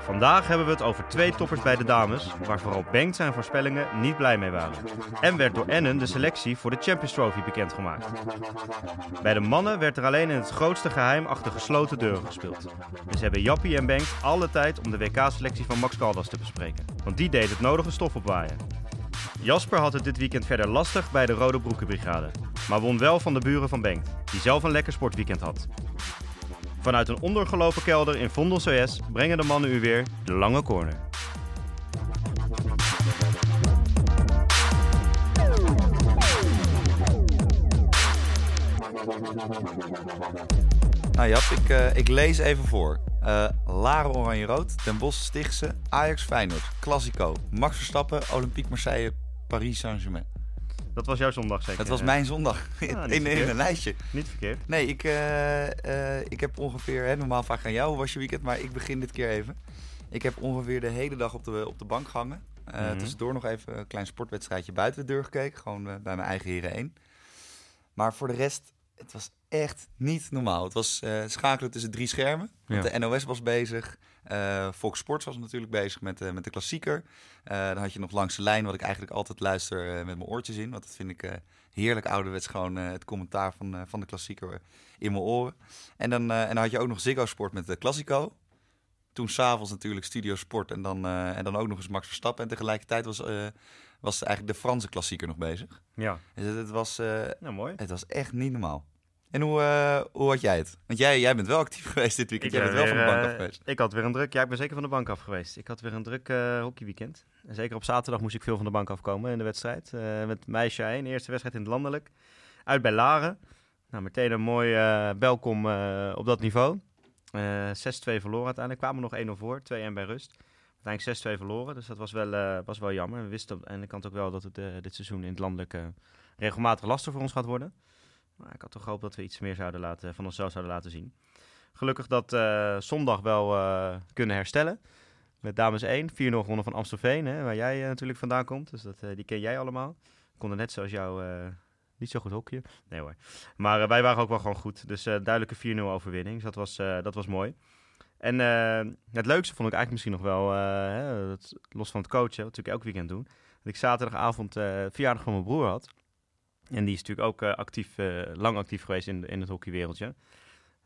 Vandaag hebben we het over twee toppers bij de dames, waar vooral Bengt zijn voorspellingen niet blij mee waren. En werd door Ennen de selectie voor de Champions Trophy bekendgemaakt. Bij de mannen werd er alleen in het grootste geheim achter gesloten deuren gespeeld. Dus hebben Jappie en Bengt alle tijd om de WK-selectie van Max Caldas te bespreken. Want die deed het nodige stof opwaaien. Jasper had het dit weekend verder lastig bij de Rode Broekenbrigade. Maar won wel van de buren van Bengt, die zelf een lekker sportweekend had. Vanuit een ondergelopen kelder in Vondel CS brengen de mannen u weer de lange corner. Nou Jap, ik, eh, ik lees even voor. Eh Laren Oranje-Rood, Den Bosch Stichtse, Ajax Feyenoord, Classico, Max Verstappen, Olympique Marseille, Paris Saint-Germain. Dat was jouw zondag zeker? Dat was mijn zondag Ah, in, in, een lijstje. Niet verkeerd. Nee, ik, eh, eh, ik heb ongeveer, hè, normaal vaak aan jou, hoe was je weekend? Maar ik begin dit keer even. Ik heb ongeveer de hele dag op de, op de bank gehangen. Eh Mhm. Tussendoor nog even een klein sportwedstrijdje buiten de deur gekeken. Gewoon bij mijn eigen heren 1. Maar voor de rest, het was echt niet normaal. Het was schakelen tussen drie schermen. Want de NOS was bezig. Eh Fox Sports was natuurlijk bezig met, eh, met de klassieker. Eh, dan had je nog langs de lijn, wat ik eigenlijk altijd luister met mijn oortjes in. Want dat vind ik heerlijk ouderwets gewoon het commentaar van, van de klassieker in mijn oren. En dan, en dan had je ook nog Ziggo Sport met de Classico. Toen s'avonds natuurlijk Studio Sport en dan, en dan ook nog eens Max Verstappen. En tegelijkertijd was, was eigenlijk de Franse klassieker nog bezig. Ja, Dus het, het was, nou mooi. het was echt niet normaal. En hoe, eh, hoe had jij het? Want jij, jij bent wel actief geweest dit weekend. jij ben bent wel van de bank eh, af geweest. Ik had weer een druk. Ja, ik ben zeker van de bank af geweest. Ik had weer een druk eh hockeyweekend. En zeker op zaterdag moest ik veel van de bank afkomen in de wedstrijd. Eh, met meisje 1, eerste wedstrijd in het landelijk. Uit bij Laren. Nou, meteen een mooi eh, welkom eh, op dat niveau. Eh 6-2 verloren uiteindelijk. Kwamen nog 1-0 voor, 2-1 bij rust. Uiteindelijk 6-2 verloren, dus dat was wel, eh, was wel jammer. We wisten aan de kant ook wel dat het eh, dit seizoen in het landelijk eh, regelmatig lastig voor ons gaat worden. Maar ik had toch gehoopt dat we iets meer zouden laten, van onszelf zouden laten zien. Gelukkig dat eh, zondag wel eh, kunnen herstellen. Met dames 1, 4-0 gewonnen van Amstelveen, hè, waar jij eh, natuurlijk vandaan komt. Dus dat, die ken jij allemaal. Konden net zoals jou niet zo goed hockeyen. Nee hoor. Maar wij waren ook wel gewoon goed. Dus duidelijke 4-0 overwinning. Dus dat was, dat was mooi. En het leukste vond ik eigenlijk misschien nog wel, hè, los van het coachen, wat natuurlijk elk weekend doen. Dat ik zaterdagavond verjaardag van mijn broer had. En die is natuurlijk ook eh, actief, eh, lang actief geweest in, in het hockeywereldje.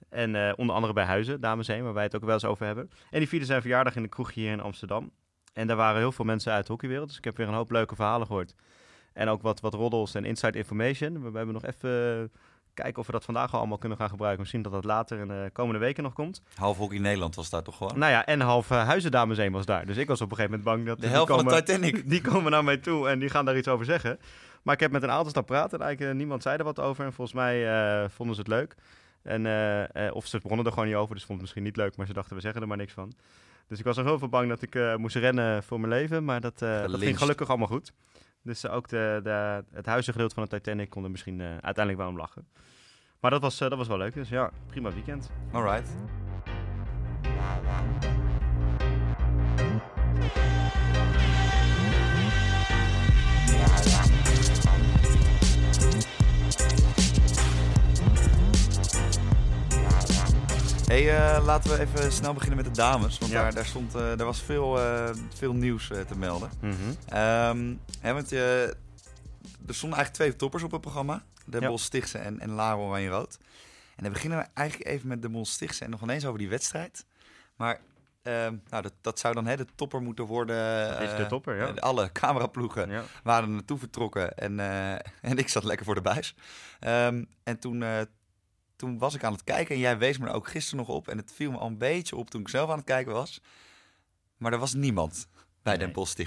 En eh, onder andere bij Huizen, dames heen, waar wij het ook wel eens over hebben. En die vierde zijn verjaardag in de kroegje hier in Amsterdam. En daar waren heel veel mensen uit de hockeywereld. Dus ik heb weer een hoop leuke verhalen gehoord. En ook wat, wat roddels en inside information. We, we hebben nog even kijken of we dat vandaag al allemaal kunnen gaan gebruiken. Misschien dat dat later in de komende weken nog komt. Half hockey Nederland was daar toch gewoon? Nou ja, en half uh, Huizen dames heen was daar. Dus ik was op een gegeven moment bang dat... de die helft van komen- Titanic. die komen naar mij toe en die gaan daar iets over zeggen. Maar ik heb met een aantal staan praten en eigenlijk eh, niemand zei er wat over. En volgens mij eh, vonden ze het leuk. En, eh, of ze begonnen er gewoon niet over, dus vonden het misschien niet leuk. Maar ze dachten, we zeggen er maar niks van. Dus ik was nog heel veel bang dat ik moest rennen voor mijn leven. Maar dat, dat ging gelukkig allemaal goed. Dus ook de, de, het huizengedeelte van de Titanic kon er misschien uiteindelijk wel om lachen. Maar dat was, dat was wel leuk. Dus ja, prima weekend. Alright. Hey, eh, laten we even snel beginnen met de dames. Want Ja. daar, daar, stond, eh, er was veel, eh, veel nieuws te melden. Ehm, hè, want eh, er stonden eigenlijk twee toppers op het programma. De Ja. Stichtse en, en Laro Oranje Rood. En dan beginnen we eigenlijk even met de Bos Stichtse en nog ineens over die wedstrijd. Maar ehm, nou, dat, dat zou dan hè, de topper moeten worden. Dat is de topper, ja. Alle cameraploegen ja. waren naartoe vertrokken en, en ik zat lekker voor de buis. Ehm, en toen, toen was ik aan het kijken en jij wees me er ook gisteren nog op. En het viel me al een beetje op toen ik zelf aan het kijken was. Maar er was niemand bij. Den Bosch. Nee,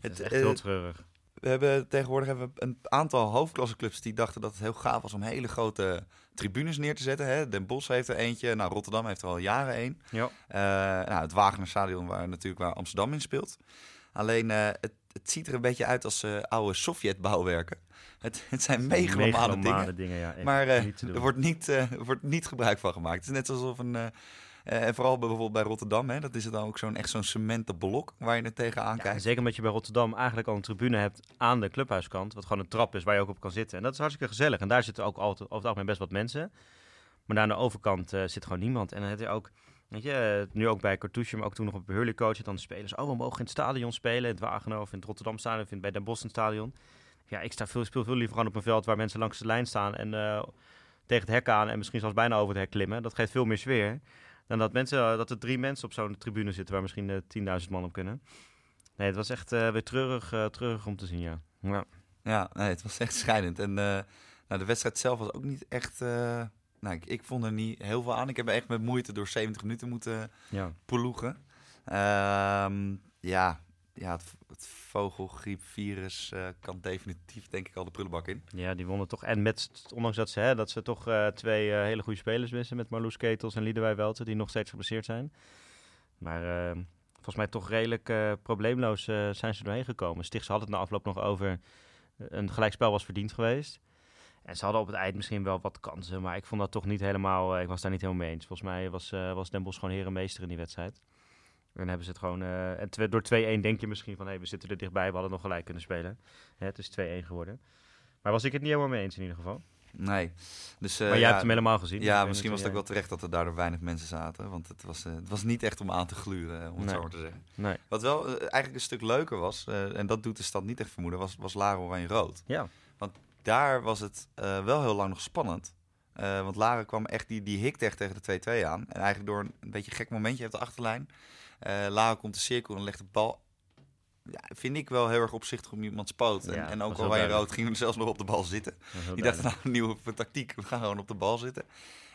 het is echt eh, heel treurig. We hebben tegenwoordig hebben we een aantal hoofdklasseclubs die dachten dat het heel gaaf was om hele grote tribunes neer te zetten. Hè. Den Bosch heeft er eentje, nou, Rotterdam heeft er al jaren een. Ja. Eh, nou, het Wagener waar natuurlijk waar Amsterdam in speelt. Alleen eh, het, het ziet er een beetje uit als eh, oude Sovjet-bouwwerken. Het, het zijn megalomane dingen. Dingen, ja. echt Maar eh, er wordt niet, er wordt niet gebruik van gemaakt. Het is net alsof een. en vooral bijvoorbeeld bij Rotterdam, hè, dat is het dan ook zo'n echt zo'n cementen blok waar je er tegenaan Ja, kijkt. zeker omdat je bij Rotterdam eigenlijk al een tribune hebt aan de clubhuiskant. Wat gewoon een trap is waar je ook op kan zitten. En dat is hartstikke gezellig. En daar zitten ook altijd over het algemeen best wat mensen. Maar daar aan de overkant zit gewoon niemand. En dan heb je ook Weet je, nu ook bij Cartouche, maar ook toen nog op Hurley coach. Dan de spelers, oh, we mogen in het stadion spelen. In het Wageningen of in het Rotterdam stadion, of in, bij Den Bosch stadion. Ja, ik sta veel, speel veel liever gewoon op een veld waar mensen langs de lijn staan en tegen het hek aan en misschien zelfs bijna over het hek klimmen. Dat geeft veel meer sfeer dan dat, mensen, dat er drie mensen op zo'n tribune zitten waar misschien 10.000 man op kunnen. Nee, het was echt weer treurig, treurig om te zien, ja. Ja, ja nee, het was echt schijnend. En nou, de wedstrijd zelf was ook niet echt nou, ik, ik, vond er niet heel veel aan. Ik heb echt met moeite door 70 minuten moeten ja. ploegen. Um, ja, ja, het, het vogelgriepvirus uh, kan definitief denk ik al de prullenbak in. Ja, die wonnen toch. En met, ondanks dat ze, hè, dat ze toch uh, twee uh, hele goede spelers missen met Marloes Ketels en Liedewij Welten, die nog steeds geblesseerd zijn. Maar ehm, volgens mij toch redelijk probleemloos zijn ze doorheen gekomen. Stichts had het na afloop nog over een gelijkspel was verdiend geweest. En ze hadden op het eind misschien wel wat kansen, maar ik vond dat toch niet helemaal. Uh, ik was daar niet helemaal mee eens. Volgens mij was, uh, was Den Bosch gewoon herenmeester in die wedstrijd. En hebben ze het gewoon. Uh, en door 2-1 denk je misschien van hé, hey, we zitten er dichtbij, we hadden nog gelijk kunnen spelen. Hè, het is 2-1 geworden. Maar was ik het niet helemaal mee eens in ieder geval. Nee. Dus, maar jij ja, hebt hem helemaal gezien. Ja, misschien was het ook wel terecht dat er daardoor weinig mensen zaten. Want het was, het was niet echt om aan te gluren, om het zo maar te zeggen. Nee. Wat wel eigenlijk een stuk leuker was, en dat doet de stad niet echt vermoeden, was, was Laro Oranje-Rood. Ja. Daar was het uh, wel heel lang nog spannend. Uh, want Lara kwam echt, die, die echt tegen de 2-2 aan. En eigenlijk door een, een beetje gek momentje op de achterlijn. Uh, Lara komt de cirkel en legt de bal. Ja, vind ik wel heel erg opzichtig om iemand spoot. En, ja, en ook al wij rood gingen we zelfs nog op de bal zitten. Die dachten nou, een nieuwe tactiek. We gaan gewoon op de bal zitten.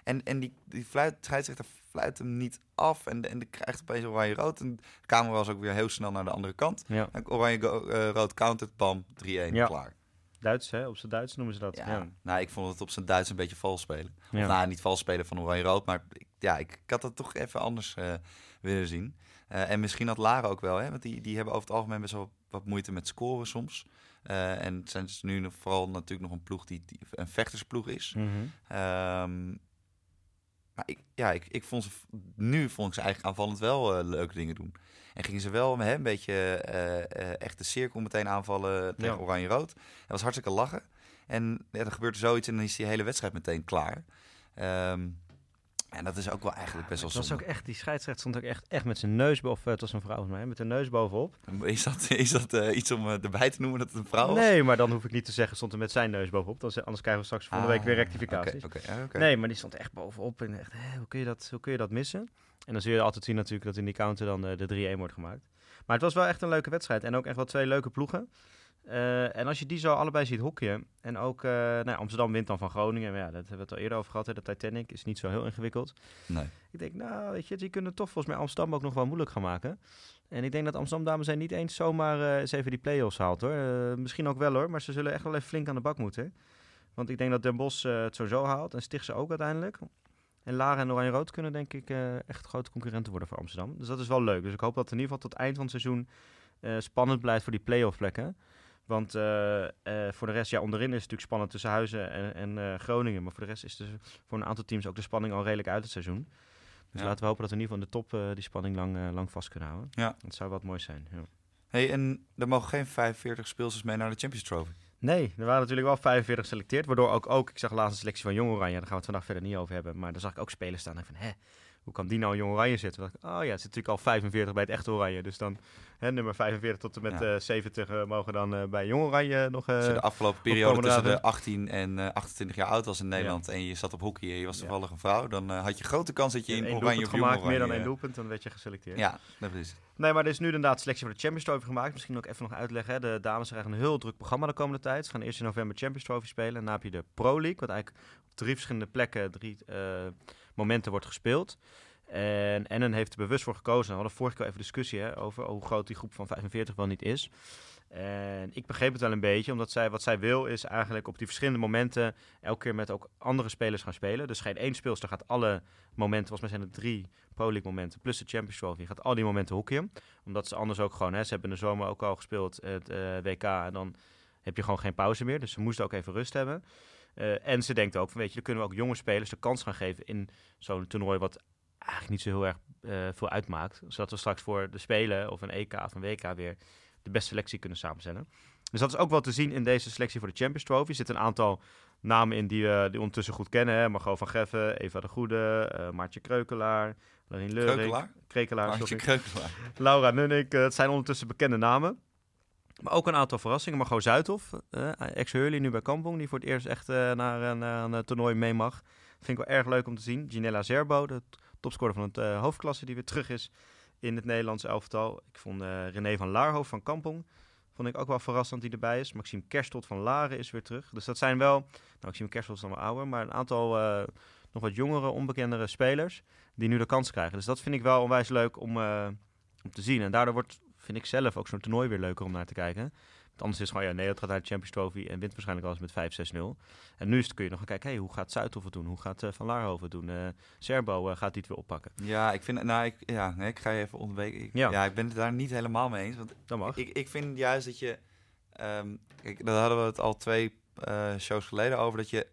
En, en die, die fluit, scheidsrechter fluit hem niet af. En, en de krijgt opeens oranje rood. En de camera was ook weer heel snel naar de andere kant. Ja. Oranje uh, rood countert, bam, 3-1, ja. klaar. Duits, hè? Op zijn Duits noemen ze dat. Ja. Nou, ik vond het op zijn Duits een beetje vals spelen. Of nou, niet vals spelen van Oranje-Rood, maar ja, ik, ik, had het toch even anders uh, willen zien. Uh, en misschien had Lara ook wel, hè? Want die, die hebben over het algemeen best wel wat moeite met scoren soms. Uh, en zijn ze nu vooral natuurlijk nog een ploeg die, die een vechtersploeg is. Mm -hmm. um, maar ik, ja, ik, ik vond ze, nu vond ik ze eigenlijk aanvallend wel leuke dingen doen. En gingen ze wel hè, een beetje uh, echt de cirkel meteen aanvallen tegen ja. Oranje-Rood. Dat was hartstikke lachen. En ja, dan gebeurt er zoiets en dan is die hele wedstrijd meteen klaar. Um, en dat is ook wel eigenlijk best wel Het was ook echt, die scheidsrechter stond ook echt, echt met zijn neus boven, het was een vrouw van mij, met de neus bovenop. Is dat, is dat uh, iets om uh, erbij te noemen dat het een vrouw was? Nee, maar dan hoef ik niet te zeggen, stond er met zijn neus bovenop. Dan, anders krijgen we straks volgende ah, week weer rectificaties. Okay, okay, okay. Nee, maar die stond echt bovenop en echt, hè, hoe, kun je dat, hoe kun je dat missen? En dan zul je altijd zien natuurlijk dat in die counter dan uh, de 3-1 wordt gemaakt. Maar het was wel echt een leuke wedstrijd en ook echt wel twee leuke ploegen. Uh, en als je die zo allebei ziet hockeyen, en ook uh, nou, Amsterdam wint dan van Groningen, maar ja, dat hebben we het al eerder over gehad, hè, de Titanic is niet zo heel ingewikkeld. Nee. Ik denk, nou, weet je, die kunnen toch volgens mij Amsterdam ook nog wel moeilijk gaan maken. En ik denk dat Amsterdam dames zijn niet eens zomaar uh, eens even die play-offs haalt hoor. misschien ook wel hoor, maar ze zullen echt wel even flink aan de bak moeten. Want ik denk dat Den Bosch het sowieso haalt en Stichtse ook uiteindelijk. En Lara en Oranje Rood kunnen denk ik echt grote concurrenten worden voor Amsterdam. Dus dat is wel leuk. Dus ik hoop dat in ieder geval tot eind van het seizoen spannend blijft voor die play-off plekken. Want uh, uh, voor de rest, ja, onderin is het natuurlijk spannend tussen Huizen en, en uh, Groningen. Maar voor de rest is dus voor een aantal teams ook de spanning al redelijk uit het seizoen. Dus ja. laten we hopen dat we in ieder geval in de top die spanning lang, lang vast kunnen houden. Ja. Dat zou wat mooi zijn. Ja. Hey, en er mogen geen 45 speelsters mee naar de Champions Trophy? Nee, er waren natuurlijk wel 45 geselecteerd. Waardoor ook, ook ik zag laatst een selectie van Jong Oranje. Daar gaan we het vandaag verder niet over hebben. Maar daar zag ik ook spelers staan en van, hè, hoe kan die nou Jong Oranje zitten? oh ja, het zit natuurlijk al 45 bij het echte Oranje. Dus dan hè, nummer 45 tot en met ja. uh, 70 uh, mogen dan uh, bij Jong Oranje nog... De afgelopen periode tussen de 18 en 28 jaar oud was in Nederland... Ja. en je zat op hockey en je was toevallig een vrouw... dan had je grote kans dat je in Oranje of gemaakt, meer dan één doelpunt, dan werd je geselecteerd. Ja, dat is Nee, maar er is nu inderdaad selectie voor de Champions Trophy gemaakt. Misschien ook even nog uitleggen. Hè. De dames krijgen een heel druk programma de komende tijd. Ze gaan eerst in november Champions Trophy spelen. En daarna heb je de Pro League, wat eigenlijk op drie verschillende plekken, drie momenten wordt gespeeld. En Ennen heeft er bewust voor gekozen. We hadden vorige keer even discussie hè, over hoe groot die groep van 45 wel niet is. En ik begreep het wel een beetje, omdat zij, wat zij wil is eigenlijk op die verschillende momenten elke keer met ook andere spelers gaan spelen. Dus geen één speelster gaat alle momenten, volgens mij zijn er drie Pro League momenten, plus de Champions Trophy, gaat al die momenten hockeyen. Omdat ze anders ook gewoon, hè, ze hebben de zomer ook al gespeeld het uh, WK en dan heb je gewoon geen pauze meer. Dus ze moesten ook even rust hebben. Uh, en ze denkt ook van, weet je, dan kunnen we ook jonge spelers de kans gaan geven in zo'n toernooi wat eigenlijk niet zo heel erg uh, veel uitmaakt. Zodat we straks voor de Spelen of een EK of een WK weer de beste selectie kunnen samenstellen. Dus dat is ook wel te zien in deze selectie voor de Champions Trophy. Er zitten een aantal namen in die we die ondertussen goed kennen. Hè? Margot van Geffen, Eva de Goede, uh, Maartje Kreukelaar, Larine Leuring. Kreukelaar? Krekelaar. Kreukelaar. Laura Nunnik. eh, het zijn ondertussen bekende namen. Maar ook een aantal verrassingen. Margot Zuidhof, eh ex-Hurley, nu bij Kampong, die voor het eerst echt eh, naar een, eh, toernooi mee mag. Vind ik wel erg leuk om te zien. Ginella Zerbo, de topscorer van het hoofdklasse, die weer terug is in het Nederlandse elftal. Ik vond René van Laarhoofd van Kampong, vond ik ook wel verrassend die erbij is. Maxime Kerstot van Laren is weer terug. Dus dat zijn wel, nou Maxime Kerstot is dan wel ouder, maar een aantal nog wat jongere, onbekendere spelers die nu de kans krijgen. Dus dat vind ik wel onwijs leuk om, om te zien. En daardoor wordt, vind ik zelf, ook zo'n toernooi weer leuker om naar te kijken. Want anders is het gewoon, ja, Nederland gaat naar de Champions Trophy en wint waarschijnlijk alles met 5-6-0. En nu is het, kun je nog gaan kijken, hey, hoe gaat Zuidhof het doen? Hoe gaat eh, Van Laarhoven het doen? Eh, Serbo eh, gaat die het weer oppakken? Ja, ik vind, nou, ik, ja, nee, ik ga je even ontweken. Ik, Ja. ja. ik ben het daar niet helemaal mee eens. Want Dat mag. ik, ik vind juist dat je, ehm, kijk, daar hadden we het al twee shows geleden over, dat je,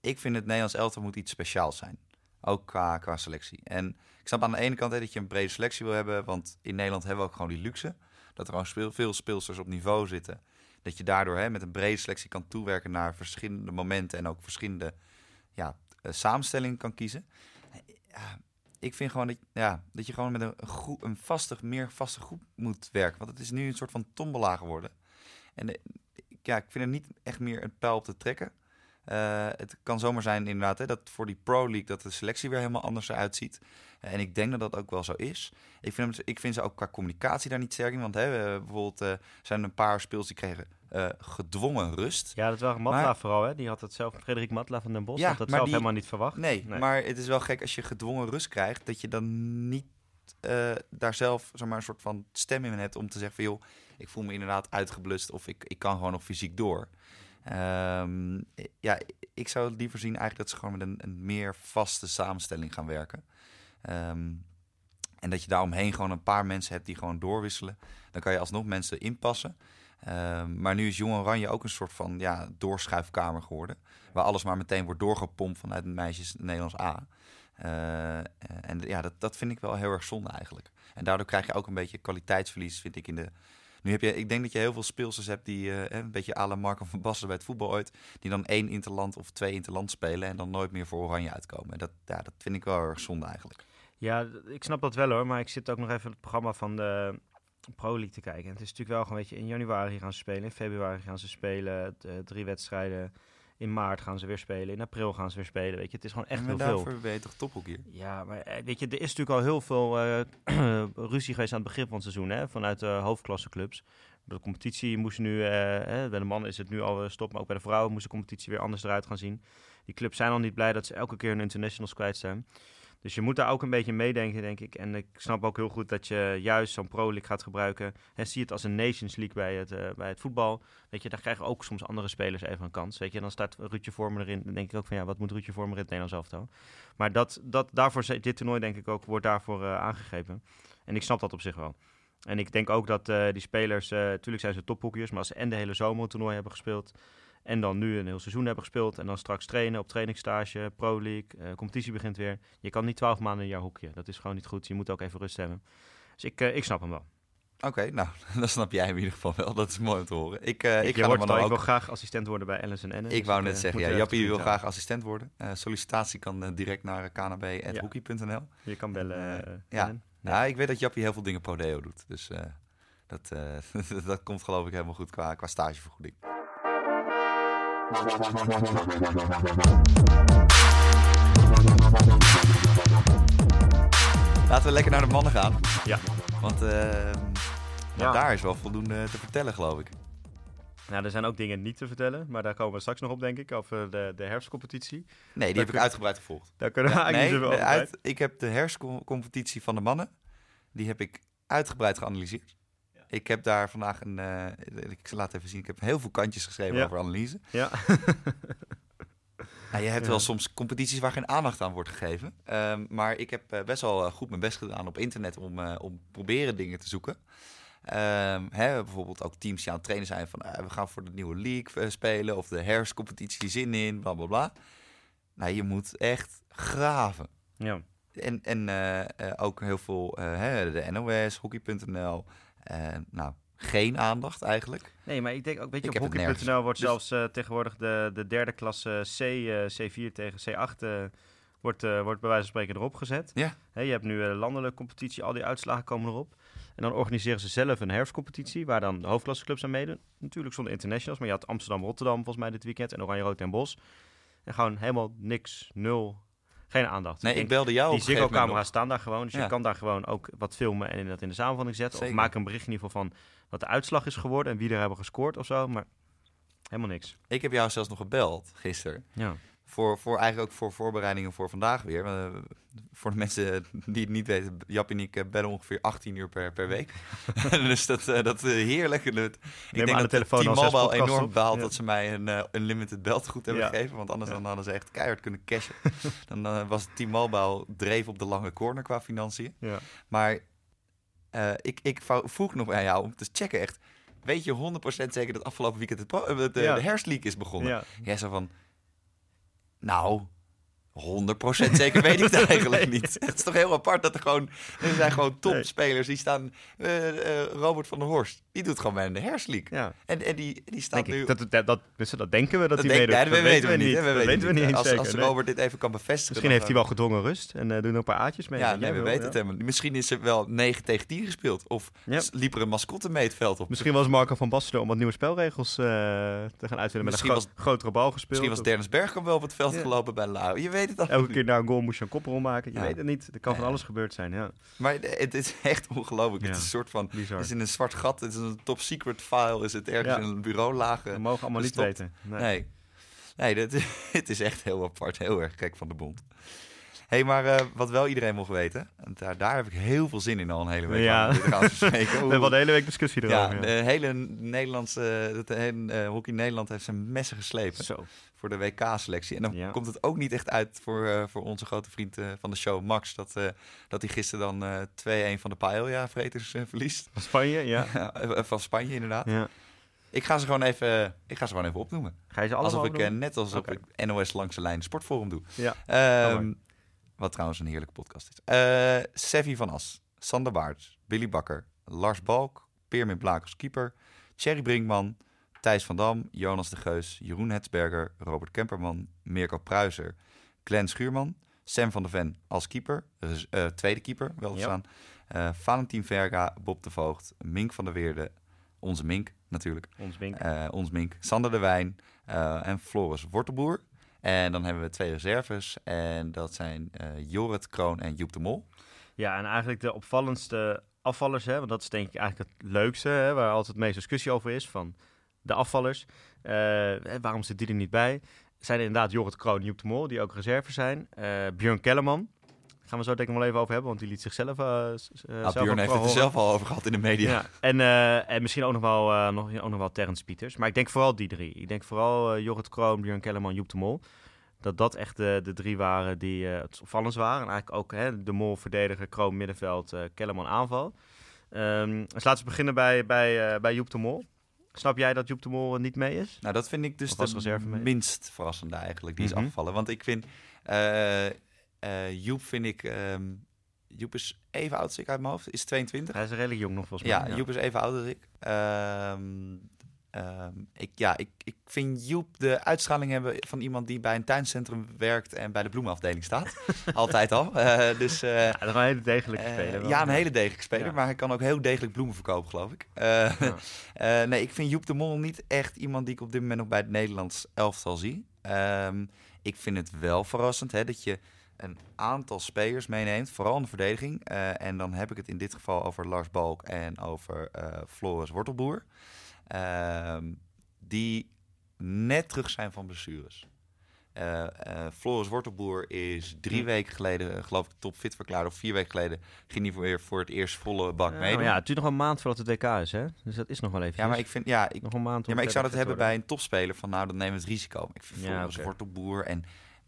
ik vind het Nederlands elftal moet iets speciaals zijn. Ook qua, selectie. En ik snap aan de ene kant hè, dat je een brede selectie wil hebben, want in Nederland hebben we ook gewoon die luxe. Dat er gewoon veel speelsters op niveau zitten. Dat je daardoor hè, met een brede selectie kan toewerken naar verschillende momenten en ook verschillende ja, eh, samenstellingen kan kiezen. Ik vind gewoon dat, ja, dat je gewoon met een, groep, een vaste, meer vaste groep moet werken. Want het is nu een soort van tombola geworden. En eh, ja, ik vind er niet echt meer een pijl op te trekken. Eh, het kan zomaar zijn inderdaad hè, dat voor die Pro League dat de selectie weer helemaal anders eruit ziet. Eh, en ik denk dat dat ook wel zo is. Ik vind, hem, ik vind ze ook qua communicatie daar niet sterk in. Want hè, bijvoorbeeld eh, zijn er een paar speels die kregen gedwongen rust. Ja, dat was Matla Maar- vooral, hè? Die had het zelf, Frederik Matla van den Bosch, Ja, had dat zelf die- helemaal niet verwacht. Nee, Nee. maar het is wel gek als je gedwongen rust krijgt, dat je dan niet daar zelf zeg maar, een soort van stem in hebt om te zeggen van joh, ik voel me inderdaad uitgeblust of ik, ik kan gewoon nog fysiek door. Ehm, ja, ik zou liever zien eigenlijk dat ze gewoon met een, een meer vaste samenstelling gaan werken. Ehm, en dat je daaromheen gewoon een paar mensen hebt die gewoon doorwisselen. Dan kan je alsnog mensen inpassen. Ehm, maar nu is Jong Oranje ook een soort van ja, doorschuifkamer geworden. Waar alles maar meteen wordt doorgepompt vanuit de meisjes Nederlands A. Eh, en ja, dat, dat vind ik wel heel erg zonde eigenlijk. En daardoor krijg je ook een beetje kwaliteitsverlies, vind ik in de. Nu heb je, ik denk dat je heel veel speelsters hebt die eh, een beetje à la van Basten bij het voetbal ooit, die dan één interland of twee interland spelen en dan nooit meer voor Oranje uitkomen. En dat, ja, dat vind ik wel erg zonde eigenlijk. Ja, ik snap dat wel hoor, maar ik zit ook nog even het programma van de Pro League te kijken. En het is natuurlijk wel gewoon, weet je, in januari gaan ze spelen, in februari gaan ze spelen, eh, drie wedstrijden. In maart gaan ze weer spelen, in april gaan ze weer spelen, weet je. Het is gewoon echt heel daarvoor veel. ben je toch tophoek hier? Ja, maar eh, weet je, er is natuurlijk al heel veel eh, ruzie geweest aan het begin van het seizoen, hè, vanuit de hoofdklasseclubs. De competitie moest nu, eh, hè, bij de mannen is het nu al eh, stop, maar ook bij de vrouwen moest de competitie weer anders eruit gaan zien. Die clubs zijn al niet blij dat ze elke keer hun internationals kwijt zijn. Dus je moet daar ook een beetje meedenken, denk ik. En ik snap ook heel goed dat je juist zo'n Pro League gaat gebruiken. En zie het als een Nations League bij het, eh, bij het voetbal. Weet je, daar krijgen ook soms andere spelers even een kans. Weet je, dan staat Ruudje Vormer erin. Dan denk ik ook van ja, wat moet Ruudje Vormer in het Nederlands elftal? Maar dat, dat, daarvoor, dit toernooi denk ik ook, wordt daarvoor eh, aangegeven. En ik snap dat op zich wel. En ik denk ook dat eh, die spelers, natuurlijk zijn ze tophoekjes, maar als ze en de hele zomer toernooi hebben gespeeld... En dan nu een heel seizoen hebben gespeeld. En dan straks trainen op trainingsstage, Pro League, eh, competitie begint weer. Je kan niet twaalf maanden een jaar hoekje. Dat is gewoon niet goed. Je moet ook even rust hebben. Dus ik, eh, ik snap hem wel. Oké, nou, dan snap jij hem in ieder geval wel. Dat is mooi om te horen. Ik, eh, ik, ga word wel, dan ik ook... wil graag assistent worden bij Ellison N. Ik wou net zeggen, ja, Jappie wil graag assistent worden. Sollicitatie kan direct naar knb.hockey.nl. Je kan bellen. Ja. Nou, ik weet dat Jappie heel veel dingen pro deo doet. Dus dat, dat komt geloof ik helemaal goed qua, qua stagevergoeding. Laten we lekker naar de mannen gaan. Ja. Want eh, nou, Ja. daar is wel voldoende te vertellen, geloof ik. Nou, er zijn ook dingen niet te vertellen, maar daar komen we straks nog op, denk ik, over de, de herfstcompetitie. Nee, die Daar heb ik uitgebreid gevolgd. Daar kunnen we Ja, eigenlijk nee, niet zoveel de over uit, ik heb de herfstcompetitie van de mannen. Die heb ik uitgebreid geanalyseerd. Ik heb daar vandaag een. eh, ik laat even zien. Ik heb heel veel kantjes geschreven Ja. over analyse. Ja. Nou, je hebt Ja. wel soms competities waar geen aandacht aan wordt gegeven. Ehm, maar ik heb eh, best wel eh, goed mijn best gedaan op internet om, om proberen dingen te zoeken. Ehm, hè, bijvoorbeeld ook teams die aan het trainen zijn van we gaan voor de nieuwe league spelen of de herfstcompetitie zin in, bla bla bla. Nou, je moet echt graven. ja. En, en ook heel veel, hè, de NOS, hockey.nl. eh, nou, geen aandacht eigenlijk. Nee, maar ik denk ook, weet je, Ik op hockey.nl wordt Dus- zelfs eh, tegenwoordig de, de derde klasse C, eh, C4 tegen C8 eh, wordt, wordt bij wijze van spreken erop gezet. Ja. Je hebt nu een landelijke competitie, al die uitslagen komen erop. En dan organiseren ze zelf een herfstcompetitie, waar dan de hoofdklasseclubs aan meedoen. Natuurlijk zonder internationals, maar je had Amsterdam-Rotterdam volgens mij dit weekend en Oranje-Rood en Bos. En gewoon helemaal niks, nul, geen aandacht. Nee, ik belde jou die Ziggo-camera's staan daar gewoon, dus Ja. je kan daar gewoon ook wat filmen en dat in de samenvatting zetten. Zeker. Of maak een bericht in ieder geval van wat de uitslag is geworden en wie er hebben gescoord of zo, maar helemaal niks. Ik heb jou zelfs nog gebeld gisteren. Ja. Voor, voor eigenlijk ook voor voorbereidingen voor vandaag weer. Eh, voor de mensen die het niet weten, Jap en ik eh, bellen ongeveer 18 uur per, per week. dus dat, eh, dat is heerlijk. Ik aan denk de dat telefoon de T-Mobile podcasts enorm op. baalt Ja. dat ze mij een eh, unlimited beltegoed hebben Ja. gegeven. Want anders Ja. dan hadden ze echt keihard kunnen cashen. dan was T-Mobile dreef op de lange corner qua financiën. Ja. Maar ik, ik vroeg nog aan jou om te checken echt. Weet je 100% zeker dat afgelopen weekend het de, de herfstleague is begonnen? Ja. Jij zo van, nou, 100% zeker weet ik het eigenlijk niet. Het is toch heel apart dat er gewoon, er zijn gewoon topspelers die staan. eh, eh, Robert van der Horst, die doet gewoon in de herfstleague. ja. En, en die, die staat nu... Dat, dat, dat, dus dat denken we dat, hij meedoet. ja, dat weten we niet. Dat weten we niet eens als, zeker. als nee. Robert dit even kan bevestigen. Misschien heeft hij wel gedwongen rust en eh doen er een paar aatjes mee. Ja, nee, we weten het helemaal. Misschien is er wel 9 tegen 10 gespeeld. Of Ja. liep er een mascotte mee het veld op. Misschien was Marco van Basten om wat nieuwe spelregels te gaan uitvinden. Met Misschien een gro- grotere bal gespeeld. Misschien was Dennis Bergkamp wel op het veld gelopen bij Lau. Je weet het Elke keer na een goal moest je een koprol maken. Je Ja. weet het niet. Er kan van alles gebeurd zijn. Ja, Maar het is echt ongelooflijk. Het is een soort van... bizar. Het is in een zwart gat. Het is een top secret file. Is het ergens in een bureau lagen. We mogen allemaal niet weten. Nee. Nee. Nee, dat, het is echt heel apart. Heel erg gek van de bond. Hey, maar eh, wat wel iedereen mocht weten. En daar, daar heb ik heel veel zin in al een hele week. Ja. gaan. We hebben al de hele week discussie ja, erover. de hele Nederlandse, het hele eh, hockey Nederland heeft zijn messen geslepen Zo. voor de WK-selectie. En dan Ja. komt het ook niet echt uit voor, eh, voor onze grote vriend van de show, Max, dat, dat hij gisteren dan eh 2-1 van de paella-vreters verliest. Van Spanje, ja. Van Spanje inderdaad. ja. Ik ga ze gewoon even, ik ga ze gewoon even opnoemen. Ga je ze allemaal Alsof ik opnoemen? net alsof Oké. ik NOS langs de lijn sportforum doe. Ja. Ehm. Wat trouwens een heerlijke podcast is. Eh Sevi van As, Sander Baarts, Billy Bakker, Lars Balk, Peermin Blaak als keeper, Thierry Brinkman, Thijs van Dam, Jonas de Geus, Jeroen Hetsberger, Robert Kemperman, Mirko Pruiser, Glenn Schuurman, Sam van der Ven als keeper, eh, tweede keeper wel te staan, eh Valentin Verga, Bob de Voogd, Mink van der Weerde, onze Mink natuurlijk, Ons Wink. eh, ons Mink, Sander de Wijn en Floris Wortelboer. En dan hebben we twee reserves en dat zijn eh Jorrit Kroon en Joep de Mol. Ja, en eigenlijk de opvallendste afvallers, hè, want dat is denk ik eigenlijk het leukste, hè, waar altijd het meest discussie over is, van de afvallers. Eh, waarom zit die er niet bij? Zijn inderdaad Jorrit Kroon en Joep de Mol, die ook reserve zijn. Eh Björn Kellerman, gaan we zo denk ik wel even over hebben, want die liet zichzelf uh, Nou, Björn heeft het er zelf al over gehad in de media. Ja, en, eh, en misschien ook nog wel, nog, ook nog wel Terrence Pieters. Maar ik denk vooral die drie. Ik denk vooral eh, Jorrit Kroon, Björn Kellerman, Joep de Mol. Dat dat echt de, de drie waren die het opvallends waren. En eigenlijk ook hè, de Mol verdediger, Kroon middenveld, Kellerman aanval. Ehm, dus laten we beginnen bij, bij, bij Joep de Mol. Snap jij dat Joep de Mol niet mee is? Nou, dat vind ik dus de minst verrassende eigenlijk. Die is Mhm. afgevallen. Want ik vind... eh, Joep vind ik... ehm, Joep is even oud als ik uit mijn hoofd. Is 22. Hij is redelijk jong nog volgens mij. Ja, Joep is even oud als ik. Ehm, ehm, ik, ja, ik, ik vind Joep de uitstraling hebben van iemand die bij een tuincentrum werkt en bij de bloemenafdeling staat. Altijd al. Eh, dus, eh, Ja, dat is een hele degelijke speler. ja, een hele degelijke speler, Ja. maar hij kan ook heel degelijk bloemen verkopen, geloof ik. Ja. nee, ik vind Joep de Mol niet echt iemand die ik op dit moment nog bij het Nederlands elftal zie. Ehm, ik vind het wel verrassend hè, dat je een aantal spelers meeneemt, vooral in de verdediging. Eh, en dan heb ik het in dit geval over Lars Balk en over eh, Floris Wortelboer. Ehm, die net terug zijn van blessures. Eh, eh, Floris Wortelboer is drie Hm. weken geleden, geloof ik, topfit verklaard. Of vier weken geleden ging hij weer voor het eerst volle bak Ja, maar ja, Ja, het duurt nog een maand voordat het WK is, hè? Dus dat is nog wel even. maar ik vind, ja, ik, nog een maand. ja, maar ik zou dat hebben bij een topspeler van, nou, dan nemen we het risico. Ik vind Ja, Floris oké. Wortelboer en,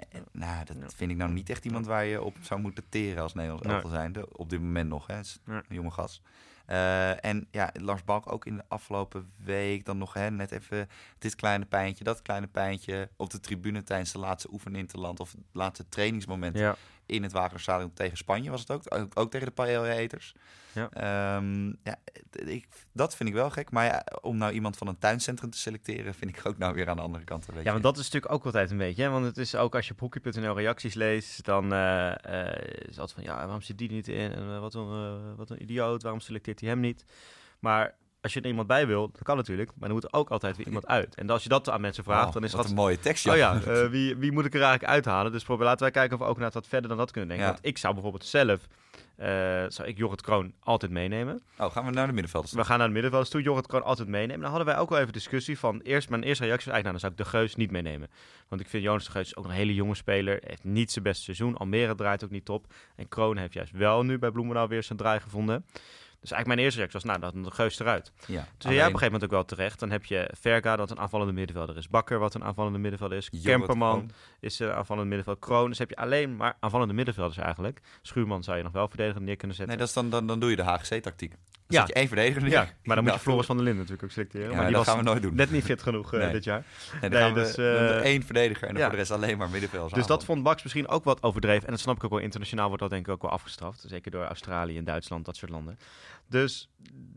en nou, dat Ja. vind ik nou niet echt iemand waar je op zou moeten teren als Nederlands Nee. elftal zijn. op dit moment nog, hè. Is een jonge gast. Eh, en ja, Lars Balk ook in de afgelopen week dan nog hè, net even dit kleine pijntje, dat kleine pijntje op de tribune tijdens de laatste oefeninterland of het laatste trainingsmoment Ja. In het Wagenerstadion tegen Spanje was het ook, ook, ook tegen de paella-eters. Ja. Ehm, ja, ik, dat vind ik wel gek. Maar ja, om nou iemand van een tuincentrum te selecteren, vind ik ook nou weer aan de andere kant. Een beetje. Ja, want dat is natuurlijk ook altijd een beetje. Hè? Want het is ook als je op hockey.nl reacties leest, dan eh, is het altijd van ja, waarom zit die niet in? En eh, wat, een, wat een idioot, waarom selecteert hij hem niet? Maar als je er iemand bij wil, dat kan natuurlijk, maar dan moet er ook altijd weer iemand uit. En als je dat aan mensen vraagt, Oh, dan is dat een mooie tekst. Oh ja, eh, wie, wie moet ik er eigenlijk uithalen? Dus probeer, laten wij kijken of we ook naar wat verder dan dat kunnen denken. Ja. Want ik zou bijvoorbeeld zelf, eh, zou ik Jorrit Kroon altijd meenemen. Oh, gaan we naar de middenvelders? We gaan naar de middenvelders toe, Jorrit Kroon altijd meenemen. Dan hadden wij ook wel even discussie van, eerst, mijn eerste reactie was eigenlijk, nou, dan zou ik De Geus niet meenemen. Want ik vind Jonas De Geus ook een hele jonge speler, heeft niet zijn beste seizoen. Almere draait ook niet top. En Kroon heeft juist wel nu bij Bloemendaal weer zijn draai gevonden. Dus eigenlijk mijn eerste reactie was, nou, dan De Geus eruit. Ja, Dus jij op een gegeven moment ook wel terecht. Dan heb je Verga, dat een aanvallende middenvelder is. Bakker, wat een aanvallende middenvelder is. Kemperman Kroon. is een aanvallende middenvelder. Kroon. Dus heb je alleen maar aanvallende middenvelders eigenlijk. Schuurman zou je nog wel verdedigen neer kunnen zetten. Nee, dat is dan, dan, dan doe je de HGC-tactiek. Ja. je één verdediger ja, maar dan moet Nou, je Floris van der Linden natuurlijk ook selecteren. Ja, maar die dat was gaan we nooit doen. net niet fit genoeg eh, Nee. dit jaar. Nee, dan Nee, we dus, eh, één verdediger en dan ja. voor de rest alleen maar middenvelders. Dus dat vond Max misschien ook wat overdreven. En dat snap ik ook wel. Internationaal wordt dat denk ik ook wel afgestraft. Zeker door Australië en Duitsland, dat soort landen. Dus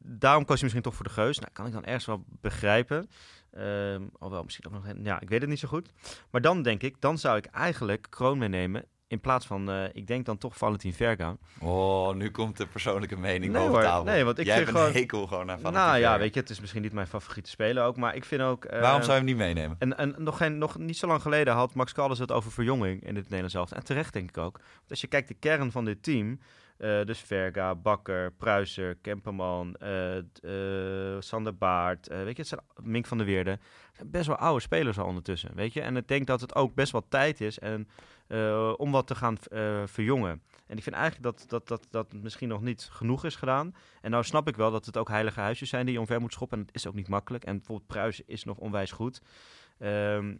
daarom koos je misschien toch voor de Geus. Nou, kan ik dan ergens wel begrijpen. Ehm alhoewel, misschien ook nog... Ja, ik weet het niet zo goed. Maar dan denk ik, dan zou ik eigenlijk Kroon meenemen... In plaats van, eh, ik denk dan toch Valentin Verga. Oh, nu komt de persoonlijke mening Nee, boven tafel. Nee, want ik Jij vind gewoon- een hekel gewoon aan Van nou ja, weet je, het is misschien niet mijn favoriete speler ook. Maar ik vind ook... eh, Waarom zou je hem niet meenemen? En, en nog, geen, nog niet zo lang geleden had Max Caldas het over verjonging in het Nederlands elftal. En terecht denk ik ook. Want als je kijkt de kern van dit team... eh, dus Verga, Bakker, Pruiser, Kemperman, Sander Baart, weet je, het zijn Mink van der Weerde. Best wel oude spelers al ondertussen, weet je. En ik denk dat het ook best wel tijd is en, eh, om wat te gaan eh, verjongen. En ik vind eigenlijk dat, dat, dat dat misschien nog niet genoeg is gedaan. En nou snap ik wel dat het ook heilige huisjes zijn die je omver moet schoppen. En het is ook niet makkelijk. En bijvoorbeeld Pruis is nog onwijs goed. Ehm,